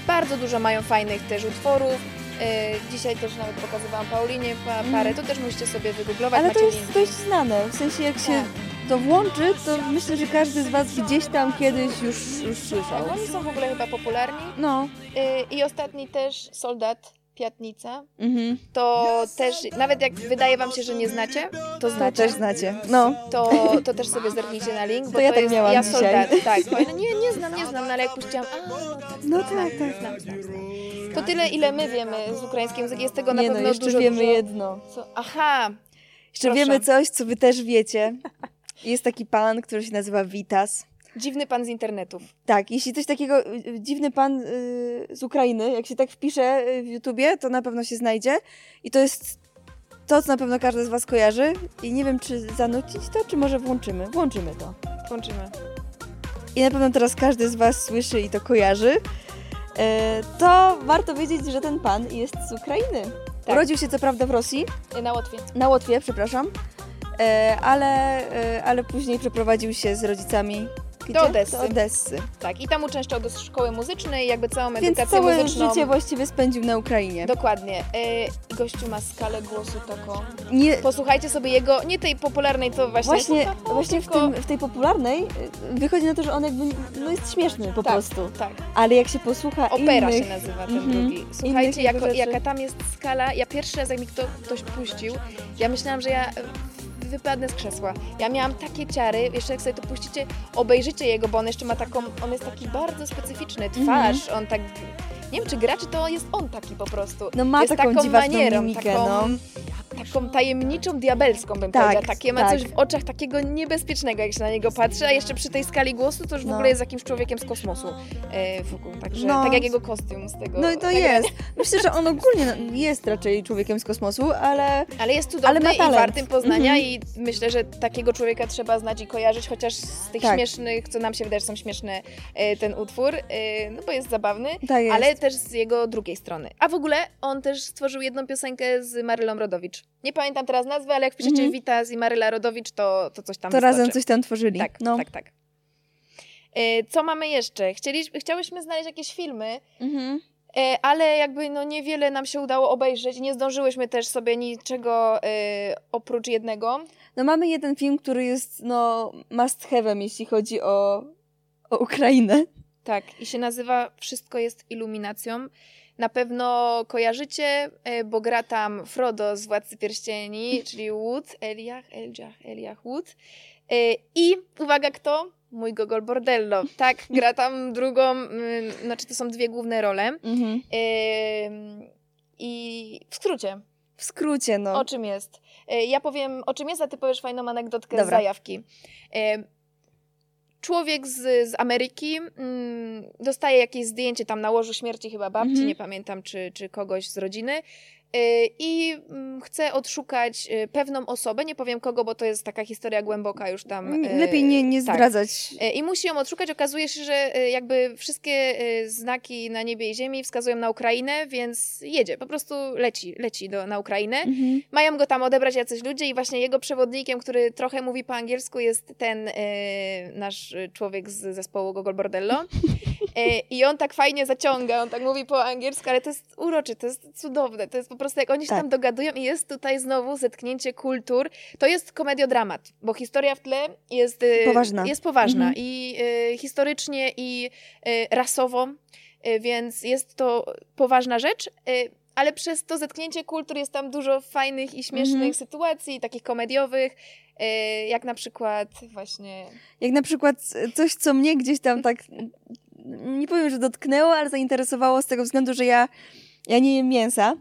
bardzo dużo mają fajnych też utworów. E, dzisiaj też nawet pokazywałam Paulinie pa, parę, to też musicie sobie wygooglować. Ale to macie jest linki. dość znane. W sensie jak się Tak. To włączy, to myślę, że każdy z Was gdzieś tam kiedyś już, już słyszał. Tak, Oni są w ogóle chyba popularni. No. E, I ostatni też Soldat, Piatnica. Mhm. To też, nawet jak wydaje wam się, że nie znacie, to To znacie. też znacie. No. To, to też sobie zerknijcie na link, bo To ja tak jest miałam ja dzisiaj. soldat. Tak. Nie, nie znam, nie znam, no ale jak puściłam, a no tak, No znam, tak, tak. znam, znam, znam. To tyle, ile my wiemy z ukraińskiej muzyki. Jest tego na Nie no, pewno jeszcze dużo, wiemy dużo... jedno. Co? Aha, Jeszcze Proszę. wiemy coś, co Wy też wiecie. Jest taki pan, który się nazywa Vitas. dziwny pan z internetów. Tak, jeśli coś takiego, y, y, dziwny pan y, z Ukrainy, jak się tak wpisze w YouTubie, to na pewno się znajdzie. I to jest to, co na pewno każdy z Was kojarzy. I nie wiem, czy zanucić to, czy może włączymy. Włączymy to. Włączymy. I na pewno teraz każdy z Was słyszy i to kojarzy. E, to warto wiedzieć, że ten pan jest z Ukrainy. Tak. Urodził się co prawda w Rosji, Na Łotwie. na Łotwie, przepraszam, ale, e, ale później przeprowadził się z rodzicami gdzie? Odessy. Do Odessy. Tak, i tam uczęszczał do szkoły muzycznej, jakby całą Więc edukację całe muzyczną. życie właściwie spędził na Ukrainie. Dokładnie. Y, gościu ma skalę głosu taką. Nie, Posłuchajcie sobie jego, nie tej popularnej, to właśnie. właśnie to, właśnie w, tylko- tym, w tej popularnej y, wychodzi na to, że on jakby no jest śmieszny po tak, prostu. Tak. Ale jak się posłucha Opera innych... się nazywa ten Mhm. drugi. Innych Słuchajcie, jako, jaka tam jest skala. Ja pierwszy raz, jak mi kto, ktoś puścił, ja myślałam, że ja e, wypadnę z krzesła. Ja miałam takie ciary, jeszcze jak sobie to puścicie, obejrzycie jego, bo on jeszcze ma taką, on jest taki bardzo specyficzny, Mhm. twarz, on tak, nie wiem czy gra, czy to jest on taki po prostu. No ma jest taką, taką dziwaczną manierą, mimikę, taką, no. Taką tajemniczą, diabelską bym Tak, powiedziała. Takie ma tak. coś w oczach takiego niebezpiecznego, jak się na niego patrzy, a jeszcze przy tej skali głosu to już w No. ogóle jest jakimś człowiekiem z kosmosu e, wokół. Także No. tak jak jego kostium z tego. No i to nagrania. jest. Myślę, że on ogólnie no, jest raczej człowiekiem z kosmosu, ale Ale jest cudowny Ale ma i wartym poznania Mhm. i myślę, że takiego człowieka trzeba znać i kojarzyć, chociaż z tych Tak. śmiesznych, co nam się wydaje, że są śmieszne, e, ten utwór, e, no bo jest zabawny, tak jest. ale też z jego drugiej strony. A w ogóle on też stworzył jedną piosenkę z Marylą Rodowicz. Nie pamiętam teraz nazwy, ale jak wpiszecie Mhm. Witas i Maryla Rodowicz, to, to coś tam to wyskoczy. razem coś tam tworzyli. Tak, no. tak, tak. E, Co mamy jeszcze? Chcieliśmy, chciałyśmy znaleźć jakieś filmy, Mhm. E, ale jakby no niewiele nam się udało obejrzeć. Nie zdążyłyśmy też sobie niczego e, oprócz jednego. No mamy jeden film, który jest no must have'em, jeśli chodzi o, o Ukrainę. Tak, i się nazywa Wszystko jest iluminacją. Na pewno kojarzycie, e, bo gra tam Frodo z Władcy Pierścieni, czyli Wood, Eliach, Eljach, Eliach Wood. E, I uwaga, kto? Mój Gogol Bordello. Tak, gra tam drugą, mm, znaczy to są dwie główne role. Mhm. E, I w skrócie, W skrócie, no. o czym jest? Ja powiem, o czym jest, a ty powiesz fajną anegdotkę Dobra. z zajawki. Człowiek z, z Ameryki mm, dostaje jakieś zdjęcie tam na łożu śmierci chyba babci, Mhm. nie pamiętam, czy, czy kogoś z rodziny. E, I mm, chce odszukać e, pewną osobę, nie powiem kogo, bo to jest taka historia głęboka już tam. e, Lepiej nie, nie tak. zdradzać. I musi ją odszukać. Okazuje się, że jakby wszystkie znaki na niebie i ziemi wskazują na Ukrainę, więc jedzie. Po prostu leci, leci do, na Ukrainę. Mhm. Mają go tam odebrać jacyś ludzie i właśnie jego przewodnikiem, który trochę mówi po angielsku, jest ten nasz człowiek z zespołu Gogol Bordello. I on tak fajnie zaciąga, on tak mówi po angielsku, ale to jest uroczy, to jest cudowne. To jest po prostu, jak oni się Tak. tam dogadują i jest tutaj znowu zetknięcie kultur. To jest komediodramat, bo historia w tle jest e, Poważna. Jest poważna Mhm. i e, historycznie, i e, rasowo, e, więc jest to poważna rzecz. E, ale przez to zetknięcie kultur jest tam dużo fajnych i śmiesznych Mhm. sytuacji, takich komediowych, e, jak na przykład właśnie... Jak na przykład coś, co mnie gdzieś tam tak, nie powiem, że dotknęło, ale zainteresowało z tego względu, że ja, ja nie jem mięsa.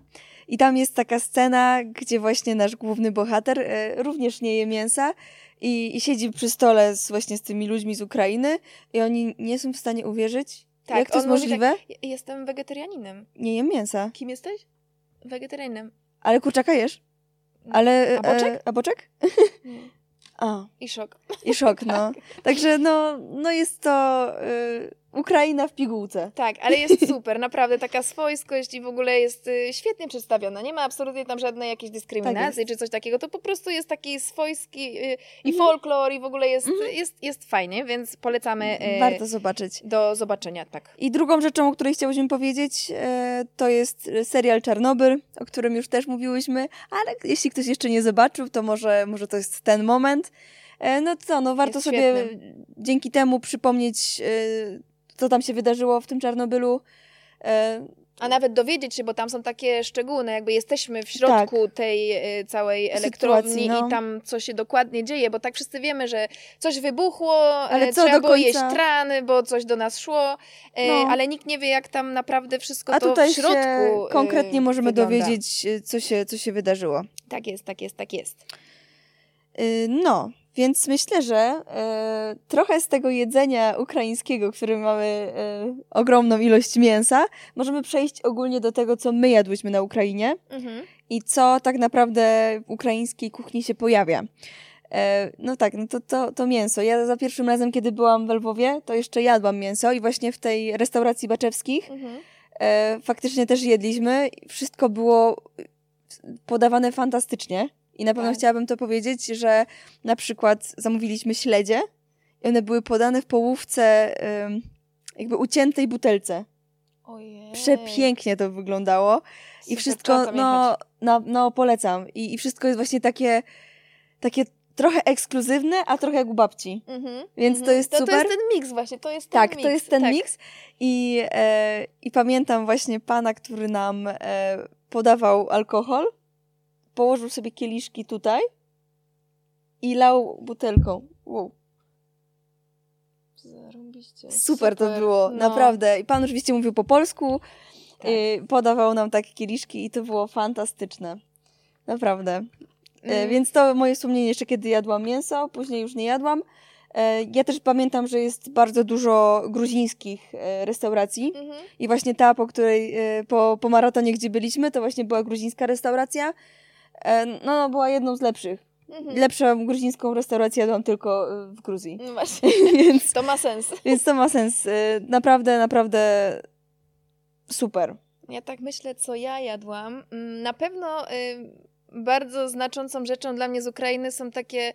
I tam jest taka scena, gdzie właśnie nasz główny bohater e, również nie je mięsa i, i siedzi przy stole z, właśnie z tymi ludźmi z Ukrainy i oni nie są w stanie uwierzyć, Tak, jak to jest mówi możliwe. "Ja- Jestem wegetarianinem. Nie jem mięsa. Kim jesteś? Wegetarianinem. Ale kurczaka jesz? Ale, A boczek? E, a boczek? A, I szok. i szok, no. Także no, no jest to y, Ukraina w pigułce. Tak, ale jest super, naprawdę taka swojskość i w ogóle jest y, świetnie przedstawiona. Nie ma absolutnie tam żadnej jakiejś dyskryminacji Tak czy coś takiego. To po prostu jest taki swojski y, i Mhm. folklor i w ogóle jest, jest, jest fajnie, więc polecamy y, Warto zobaczyć. do zobaczenia, tak. I drugą rzeczą, o której chciałyśmy powiedzieć, to jest serial Czarnobyl, o którym już też mówiłyśmy, ale jeśli ktoś jeszcze nie zobaczył, to może, może to jest ten moment. E, no co, no warto Jest sobie świetny. dzięki temu przypomnieć, co tam się wydarzyło w tym Czarnobylu. E, A nawet dowiedzieć się, bo tam są takie szczegóły, no jakby jesteśmy w środku tej y, całej elektrowni Tak. Sytuacji, no. i tam co się dokładnie dzieje, bo tak wszyscy wiemy, że coś wybuchło, Ale e, co trzeba było jeść trany, bo coś do nas szło, e, No. ale nikt nie wie, jak tam naprawdę wszystko a to tutaj w środku się konkretnie możemy wygląda. dowiedzieć, e, co się, co się wydarzyło. Tak jest, tak jest, tak jest. No, więc myślę, że y, trochę z tego jedzenia ukraińskiego, który mamy y, ogromną ilość mięsa, możemy przejść ogólnie do tego, co my jadłyśmy na Ukrainie Mhm. i co tak naprawdę w ukraińskiej kuchni się pojawia. E, No tak, no to, to, to mięso. Ja za pierwszym razem, kiedy byłam w Lwowie, to jeszcze jadłam mięso i właśnie w tej restauracji baczewskich Mhm. faktycznie też jedliśmy. Wszystko było podawane fantastycznie. I na pewno Tak. chciałabym to powiedzieć, że na przykład zamówiliśmy śledzie i one były podane w połówce jakby uciętej butelce. Ojej. Przepięknie to wyglądało. I wszystko, no, no, no polecam. I, I wszystko jest właśnie takie, takie trochę ekskluzywne, a trochę jak u babci. Mhm. Więc to Mhm. jest to, To super. jest ten miks właśnie, to jest ten Tak, miks. to jest ten tak. miks. I, e, I pamiętam właśnie pana, który nam e, podawał alkohol, położył sobie kieliszki tutaj i lał butelką. Wow. Zarąbiście. Super, to było, no. naprawdę. I pan oczywiście mówił po polsku, Tak. i podawał nam takie kieliszki i to było fantastyczne. Naprawdę. E, Mm. Więc to moje wspomnienie jeszcze kiedy jadłam mięso, później już nie jadłam. E, Ja też pamiętam, że jest bardzo dużo gruzińskich e, restauracji Mhm. i właśnie ta, po której, po, po maratonie, gdzie byliśmy, to właśnie była gruzińska restauracja. No, no była jedną z lepszych. Mhm. Lepszą gruzińską restaurację jadłam tylko e, w Gruzji. No właśnie, więc, to ma sens. więc to ma sens. E, Naprawdę, naprawdę super. Ja tak myślę, co ja jadłam. Mm, Na pewno y, bardzo znaczącą rzeczą dla mnie z Ukrainy są takie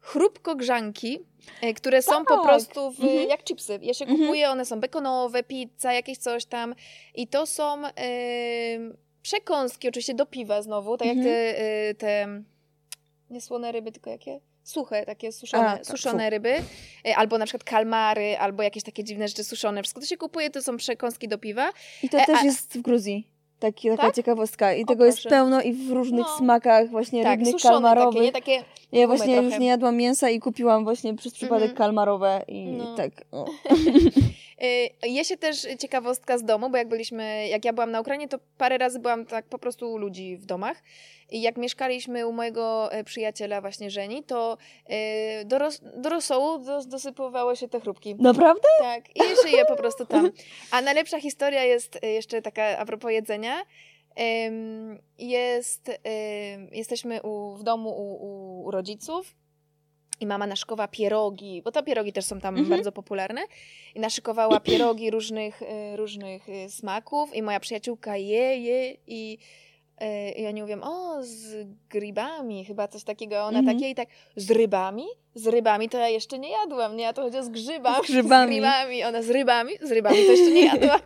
chrupkogrzanki, które są po Tak. prostu w, Mhm. jak chipsy. Je się Mhm. kupuje, one są bekonowe, pizza, jakieś coś tam. I to są przekąski, oczywiście do piwa znowu, tak jak Mhm. te, e, te nie słone ryby, tylko jakie? Suche, takie suszone, A, tak, suszone ryby, E, albo na przykład kalmary, albo jakieś takie dziwne rzeczy suszone. Wszystko to się kupuje, to są przekąski do piwa. I to E, też a- jest w Gruzji. Taki, taka Tak? ciekawostka. I O, tego jest proszę. pełno i w różnych No. smakach, właśnie Tak, rybnych, kalmarowych. takie, nie takie Ja właśnie trochę. już nie jadłam mięsa i kupiłam właśnie przez przypadek Mhm. kalmarowe i No. tak. Y, Je się też ciekawostka z domu, bo jak byliśmy, jak ja byłam na Ukrainie, to parę razy byłam tak po prostu u ludzi w domach. I jak mieszkaliśmy u mojego e, przyjaciela właśnie Żeni, to e, do, ros, do rosołu dos, dosypywały się te chrupki. Naprawdę? Tak, i się je po prostu tam. A najlepsza historia jest e, jeszcze taka a propos jedzenia. Jest, jesteśmy u, w domu u, u rodziców i mama naszykowała pierogi, bo to pierogi też są tam Mhm. bardzo popularne. I naszykowała pierogi różnych, e, różnych e, smaków i moja przyjaciółka je, je i, i oni mówią, o, z grybami, chyba coś takiego. Ona Mhm. takie i tak, z rybami? Z rybami to ja jeszcze nie jadłam, nie? A to chodzi o z grzybami. Z grzybami. Z. Ona z rybami? Z rybami to jeszcze nie jadłam.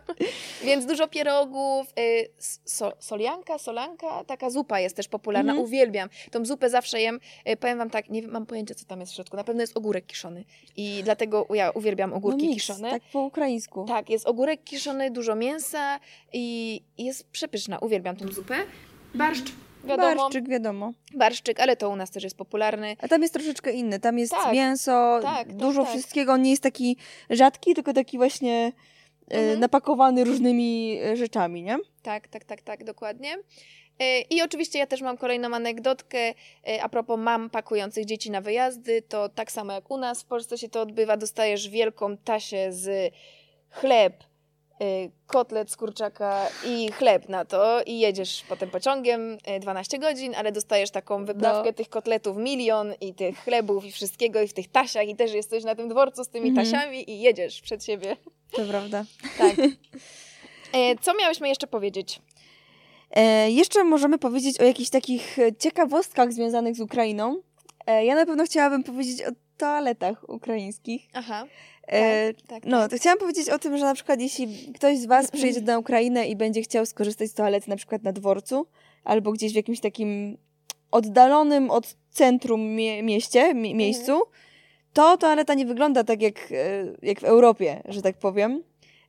Więc dużo pierogów, y, so, solianka, solanka, taka zupa jest też popularna, Mhm. uwielbiam. Tą zupę zawsze jem, y, powiem wam tak, nie wiem, mam pojęcia co tam jest w środku, na pewno jest ogórek kiszony i dlatego ja uwielbiam ogórki no mix, kiszone. Tak po ukraińsku. Tak, jest ogórek kiszony, dużo mięsa i i jest przepyszna, uwielbiam tą zupę. Barszcz, wiadomo, Barszczyk, wiadomo. barszczyk, ale to u nas też jest popularny. A tam jest troszeczkę inny. Tam jest Tak, mięso, tak, tak, dużo tak. wszystkiego. On nie jest taki rzadki, tylko taki właśnie e, Mhm. napakowany różnymi e, rzeczami, nie? Tak, tak, tak, tak, dokładnie. E, I oczywiście ja też mam kolejną anegdotkę e, a propos mam pakujących dzieci na wyjazdy. To tak samo jak u nas w Polsce się to odbywa. Dostajesz wielką tasię z chleb, kotlet z kurczaka i chleb na to i jedziesz potem pociągiem e, 12 godzin, ale dostajesz taką wyprawkę No. tych kotletów milion i tych chlebów i wszystkiego i w tych tasiach i też jesteś na tym dworcu z tymi Mhm. tasiami i jedziesz przed siebie. To prawda. Tak. E, Co miałyśmy jeszcze powiedzieć? E, jeszcze możemy powiedzieć o jakichś takich ciekawostkach związanych z Ukrainą. E, ja na pewno chciałabym powiedzieć o toaletach ukraińskich. Aha. E, tak, tak, No, to chciałam powiedzieć o tym, że na przykład jeśli ktoś z Was przyjedzie na Ukrainę i będzie chciał skorzystać z toalety na przykład na dworcu albo gdzieś w jakimś takim oddalonym od centrum mie- mieście, mie- miejscu, to toaleta nie wygląda tak jak, e, jak w Europie, że tak powiem,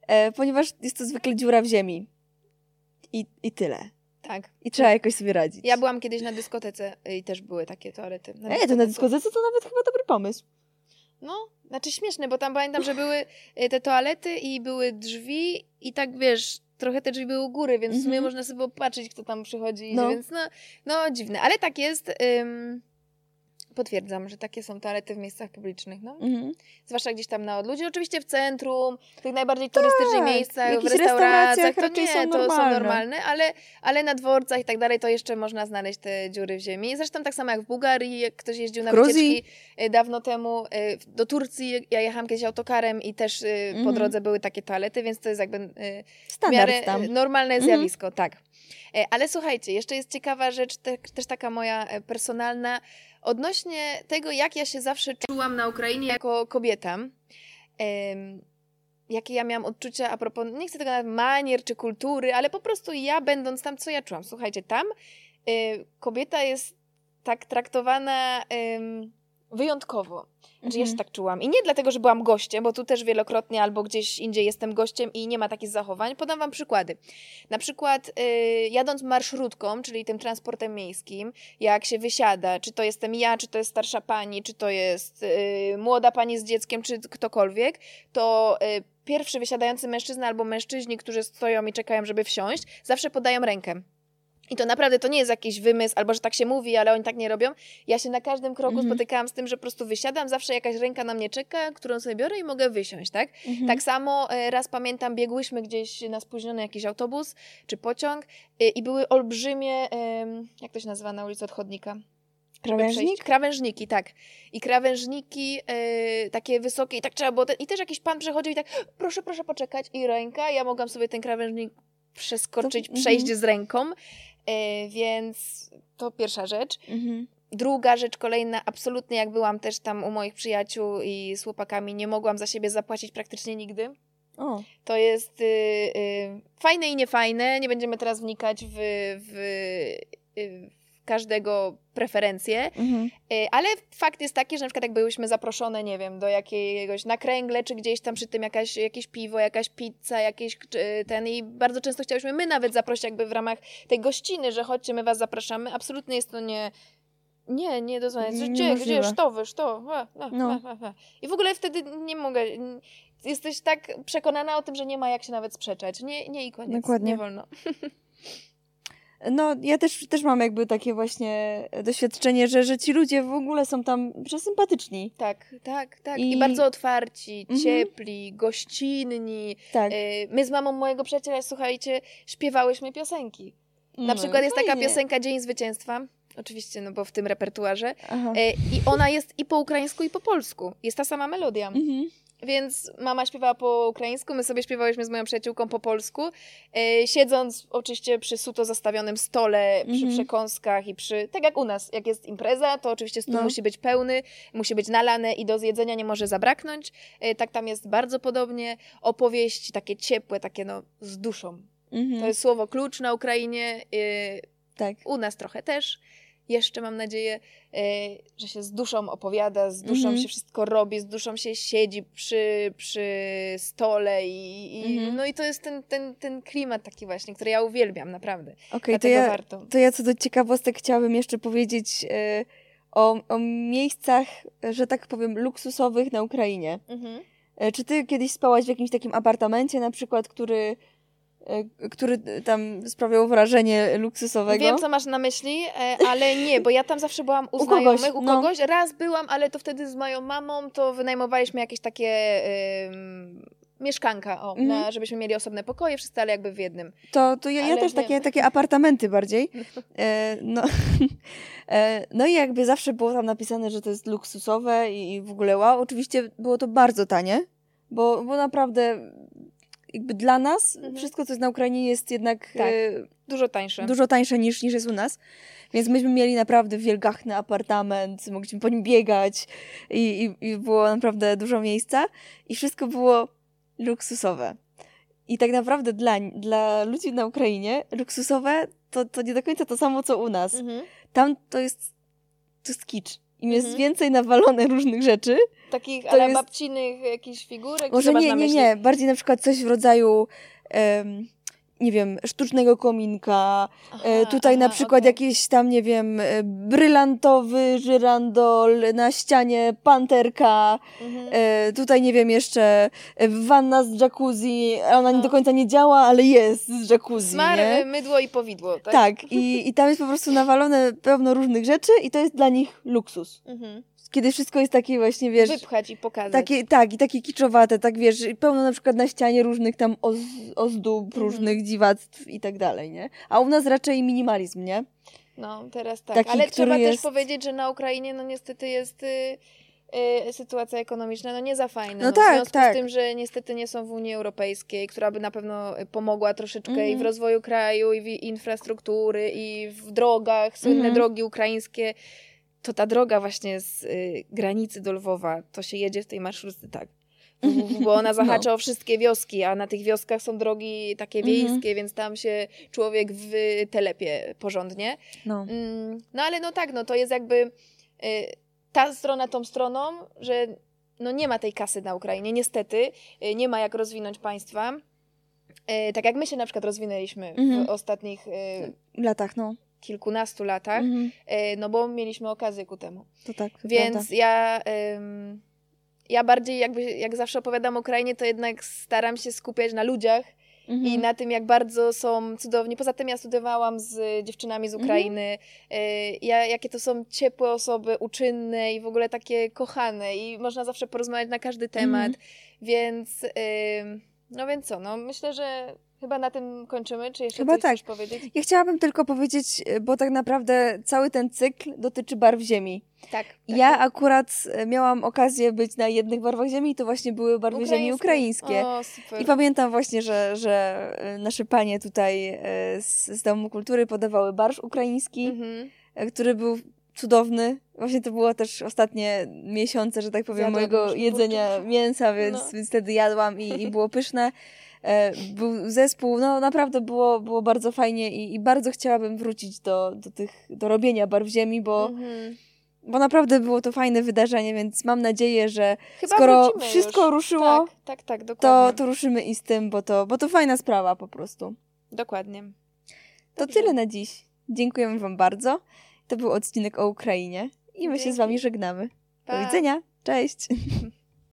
e, ponieważ jest to zwykle dziura w ziemi. I, I tyle. Tak. I trzeba jakoś sobie radzić. Ja byłam kiedyś na dyskotece i też były takie toalety. Ej, to na dyskotece to nawet chyba dobry pomysł. No, znaczy śmieszne, bo tam pamiętam, że były y, te toalety i były drzwi i tak wiesz, trochę te drzwi były u góry, więc w sumie Mhm. można sobie było patrzeć, kto tam przychodzi, No. więc no, no dziwne, ale tak jest. Ym, potwierdzam, że takie są toalety w miejscach publicznych, no. Mhm. Zwłaszcza gdzieś tam na odludziu, oczywiście w centrum, w tych najbardziej turystycznych Tak, miejscach, w restauracjach, to raczej nie, są to są normalne. ale, ale na dworcach i tak dalej to jeszcze można znaleźć te dziury w ziemi. Zresztą tak samo jak w Bułgarii, jak ktoś jeździł na Gruzji. wycieczki y, dawno temu y, do Turcji, ja jechałam kiedyś autokarem i też po Mhm. drodze były takie toalety, więc to jest jakby w miarę tam. normalne Mhm. zjawisko, tak. E, Ale słuchajcie, jeszcze jest ciekawa rzecz, te, też taka moja e, personalna, odnośnie tego, jak ja się zawsze czułam na Ukrainie jako kobieta. Em, jakie ja miałam odczucia a propos, nie chcę tego nawet manier czy kultury, ale po prostu ja będąc tam, co ja czułam? Słuchajcie, tam e, kobieta jest tak traktowana wyjątkowo. Znaczy, ja się Mhm. tak czułam. I nie dlatego, że byłam gościem, bo tu też wielokrotnie albo gdzieś indziej jestem gościem i nie ma takich zachowań. Podam Wam przykłady. Na przykład y, jadąc marszrutką, czyli tym transportem miejskim, jak się wysiada, czy to jestem ja, czy to jest starsza pani, czy to jest y, młoda pani z dzieckiem, czy ktokolwiek, to y, pierwszy wysiadający mężczyzna albo mężczyźni, którzy stoją i czekają, żeby wsiąść, zawsze podają rękę. I to naprawdę to nie jest jakiś wymysł, albo że tak się mówi, ale oni tak nie robią. Ja się na każdym kroku Mhm. spotykałam z tym, że po prostu wysiadam, zawsze jakaś ręka na mnie czeka, którą sobie biorę i mogę wysiąść, tak? Mhm. Tak samo e, raz pamiętam, biegłyśmy gdzieś na spóźniony jakiś autobus czy pociąg e, i były olbrzymie, jak to się nazywa na ulicy od chodnika? Żeby Krawężnik? Krawężniki, tak. I krawężniki e, takie wysokie i tak trzeba było, te, i też jakiś pan przechodził i tak, proszę, proszę poczekać i ręka, ja mogłam sobie ten krawężnik przeskoczyć, To- przejść mhm. z ręką, więc to pierwsza rzecz. Mhm. druga rzecz kolejna, absolutnie jak byłam też tam u moich przyjaciół i z chłopakami, nie mogłam za siebie zapłacić praktycznie nigdy. O, To jest y, y, fajne i niefajne. Nie będziemy teraz wnikać w, w, y, w każdego preferencje, mhm. y, ale fakt jest taki, że na przykład jak byłyśmy zaproszone, nie wiem, do jakiegoś nakręgle, czy gdzieś tam przy tym jakaś, jakieś piwo, jakaś pizza, jakieś y, ten i bardzo często chciałyśmy my nawet zaprosić jakby w ramach tej gościny, że chodźcie, my was zapraszamy. Absolutnie jest to nie... Nie, nie dozwolone. Gdzie, gdzie, Niemożliwe. to, wiesz, to. A, a, No. a. I w ogóle wtedy nie mogę. Jesteś tak przekonana o tym, że nie ma jak się nawet sprzeczać. Nie, nie i koniec. Dokładnie. Nie wolno. No, ja też, też mam jakby takie właśnie doświadczenie, że, że ci ludzie w ogóle są tam przesympatyczni. Tak, tak, tak. I, I- bardzo otwarci, Mhm. ciepli, gościnni. Tak. Y, My z mamą mojego przyjaciela, słuchajcie, śpiewałyśmy piosenki. Na No, przykład jest taka fajnie. piosenka Dzień Zwycięstwa. Oczywiście, no bo w tym repertuarze. Aha. Y, I ona jest i po ukraińsku, i po polsku. Jest ta sama melodia. Mhm. Więc mama śpiewała po ukraińsku, my sobie śpiewałyśmy z moją przyjaciółką po polsku, e, siedząc oczywiście przy suto zastawionym stole, przy Mhm. przekąskach i przy... Tak jak u nas, jak jest impreza, to oczywiście stół No. musi być pełny, musi być nalane i do zjedzenia nie może zabraknąć. E, tak tam jest bardzo podobnie. Opowieści takie ciepłe, takie no z duszą. Mhm. To jest słowo klucz na Ukrainie, e, Tak. u nas trochę też. Jeszcze mam nadzieję, e, że się z duszą opowiada, z duszą Mhm. się wszystko robi, z duszą się siedzi przy, przy stole i, i Mhm. no i to jest ten, ten, ten klimat taki właśnie, który ja uwielbiam, naprawdę. Okej, to Dlatego ja, warto. to ja co do ciekawostek chciałabym jeszcze powiedzieć e, o, o miejscach, że tak powiem, luksusowych na Ukrainie. Mhm. E, Czy ty kiedyś spałaś w jakimś takim apartamencie na przykład, który, który tam sprawiał wrażenie luksusowego? Wiem, co masz na myśli, e, ale nie, bo ja tam zawsze byłam u, U kogoś, znajomych, u no. kogoś. Raz byłam, ale to wtedy z moją mamą, to wynajmowaliśmy jakieś takie ym, mieszkanka, o, Mhm. na, żebyśmy mieli osobne pokoje, wszyscy, ale jakby w jednym. To, to ja, ja też takie, takie apartamenty bardziej. E, no, e, no i jakby zawsze było tam napisane, że to jest luksusowe i, i w ogóle wow. Oczywiście było to bardzo tanie, bo, bo naprawdę jakby dla nas Mhm. wszystko, co jest na Ukrainie jest jednak Tak. e, Dużo tańsze. dużo tańsze niż, niż jest u nas. Więc myśmy mieli naprawdę wielgachny apartament, mogliśmy po nim biegać i, i, i było naprawdę dużo miejsca i wszystko było luksusowe. I tak naprawdę dla, dla ludzi na Ukrainie luksusowe to, to nie do końca to samo, co u nas. Mhm. Tam to jest, to jest kicz. Im jest Mhm. więcej nawalone różnych rzeczy. Takich ale jest- babcinych jakichś figurek? Może nie, nie, nie. Bardziej na przykład coś w rodzaju em, nie wiem, sztucznego kominka, Aha, E, Tutaj na aha, przykład okej. jakiś tam, nie wiem, e, brylantowy żyrandol, na ścianie panterka, Mhm. e, tutaj nie wiem, jeszcze wanna z jacuzzi, ona nie Aha. do końca nie działa, ale jest z jacuzzi, Smar, nie? mydło i powidło, tak? Tak, i, i tam jest po prostu nawalone pełno różnych rzeczy i to jest dla nich luksus. Mhm. Kiedy wszystko jest takie właśnie, wiesz, Wypchać i pokazać. takie, tak, i takie kiczowate, tak wiesz, pełno na przykład na ścianie różnych tam oz, ozdób, Mhm. różnych dziwactw i tak dalej, nie? A u nas raczej minimalizm, nie? No, teraz tak. Taki, Ale trzeba jest- też powiedzieć, że na Ukrainie no niestety jest y, y, sytuacja ekonomiczna no nie za fajna. No w tak, związku tak. z tym, że niestety nie są w Unii Europejskiej, która by na pewno pomogła troszeczkę i w Mhm. rozwoju kraju, i w infrastruktury, i w drogach, słynne Mhm. drogi ukraińskie. To ta droga właśnie z y, granicy do Lwowa, to się jedzie w tej marszrutce tak. Bo ona zahacza o wszystkie wioski, a na tych wioskach są drogi takie Mhm. wiejskie, więc tam się człowiek wytelepie porządnie. No. Mm, No ale no tak, no to jest jakby y, ta strona tą stroną, że no nie ma tej kasy na Ukrainie, niestety, y, nie ma jak rozwinąć państwa. Y, Tak jak my się na przykład rozwinęliśmy Mhm. w ostatnich y, W latach, no. Kilkunastu latach, Mhm. y, no bo mieliśmy okazję ku temu. To tak, Więc prawda. ja, ym, ja bardziej jakby, jak zawsze opowiadam o Ukrainie, to jednak staram się skupiać na ludziach, Mhm. i na tym, jak bardzo są cudowni. Poza tym ja studiowałam z dziewczynami z Ukrainy. Y, Ja, jakie to są ciepłe osoby, uczynne i w ogóle takie kochane i można zawsze porozmawiać na każdy temat. Mhm. Więc, no więc co, no myślę, że chyba na tym kończymy. Czy jeszcze Chyba coś tak. chcesz powiedzieć? Ja chciałabym tylko powiedzieć, y, bo tak naprawdę cały ten cykl dotyczy barw ziemi. Tak. tak Ja tak. akurat y, miałam okazję być na jednych barwach ziemi i to właśnie były barwy ziemi ukraińskie. O, super. I pamiętam właśnie, że, że y, nasze panie tutaj z, z Domu Kultury podawały barsz ukraiński, Mhm. który był cudowny. Właśnie to było też ostatnie miesiące, że tak powiem, Zjadłam mojego jedzenia mięsa, więc, No. więc wtedy jadłam i, i było pyszne. E, Był zespół, no naprawdę było, było bardzo fajnie i, i bardzo chciałabym wrócić do, do, tych, do robienia barw ziemi, bo, Mhm. bo naprawdę było to fajne wydarzenie, więc mam nadzieję, że Chyba skoro wszystko już. ruszyło, Tak, tak, tak, to, dokładnie. to ruszymy i z tym, bo to, bo to fajna sprawa po prostu. Dokładnie. To Dobrze. tyle na dziś. Dziękujemy Wam bardzo. To był odcinek o Ukrainie i my się z Dzięki. Wami żegnamy. Do Pa. widzenia. Cześć.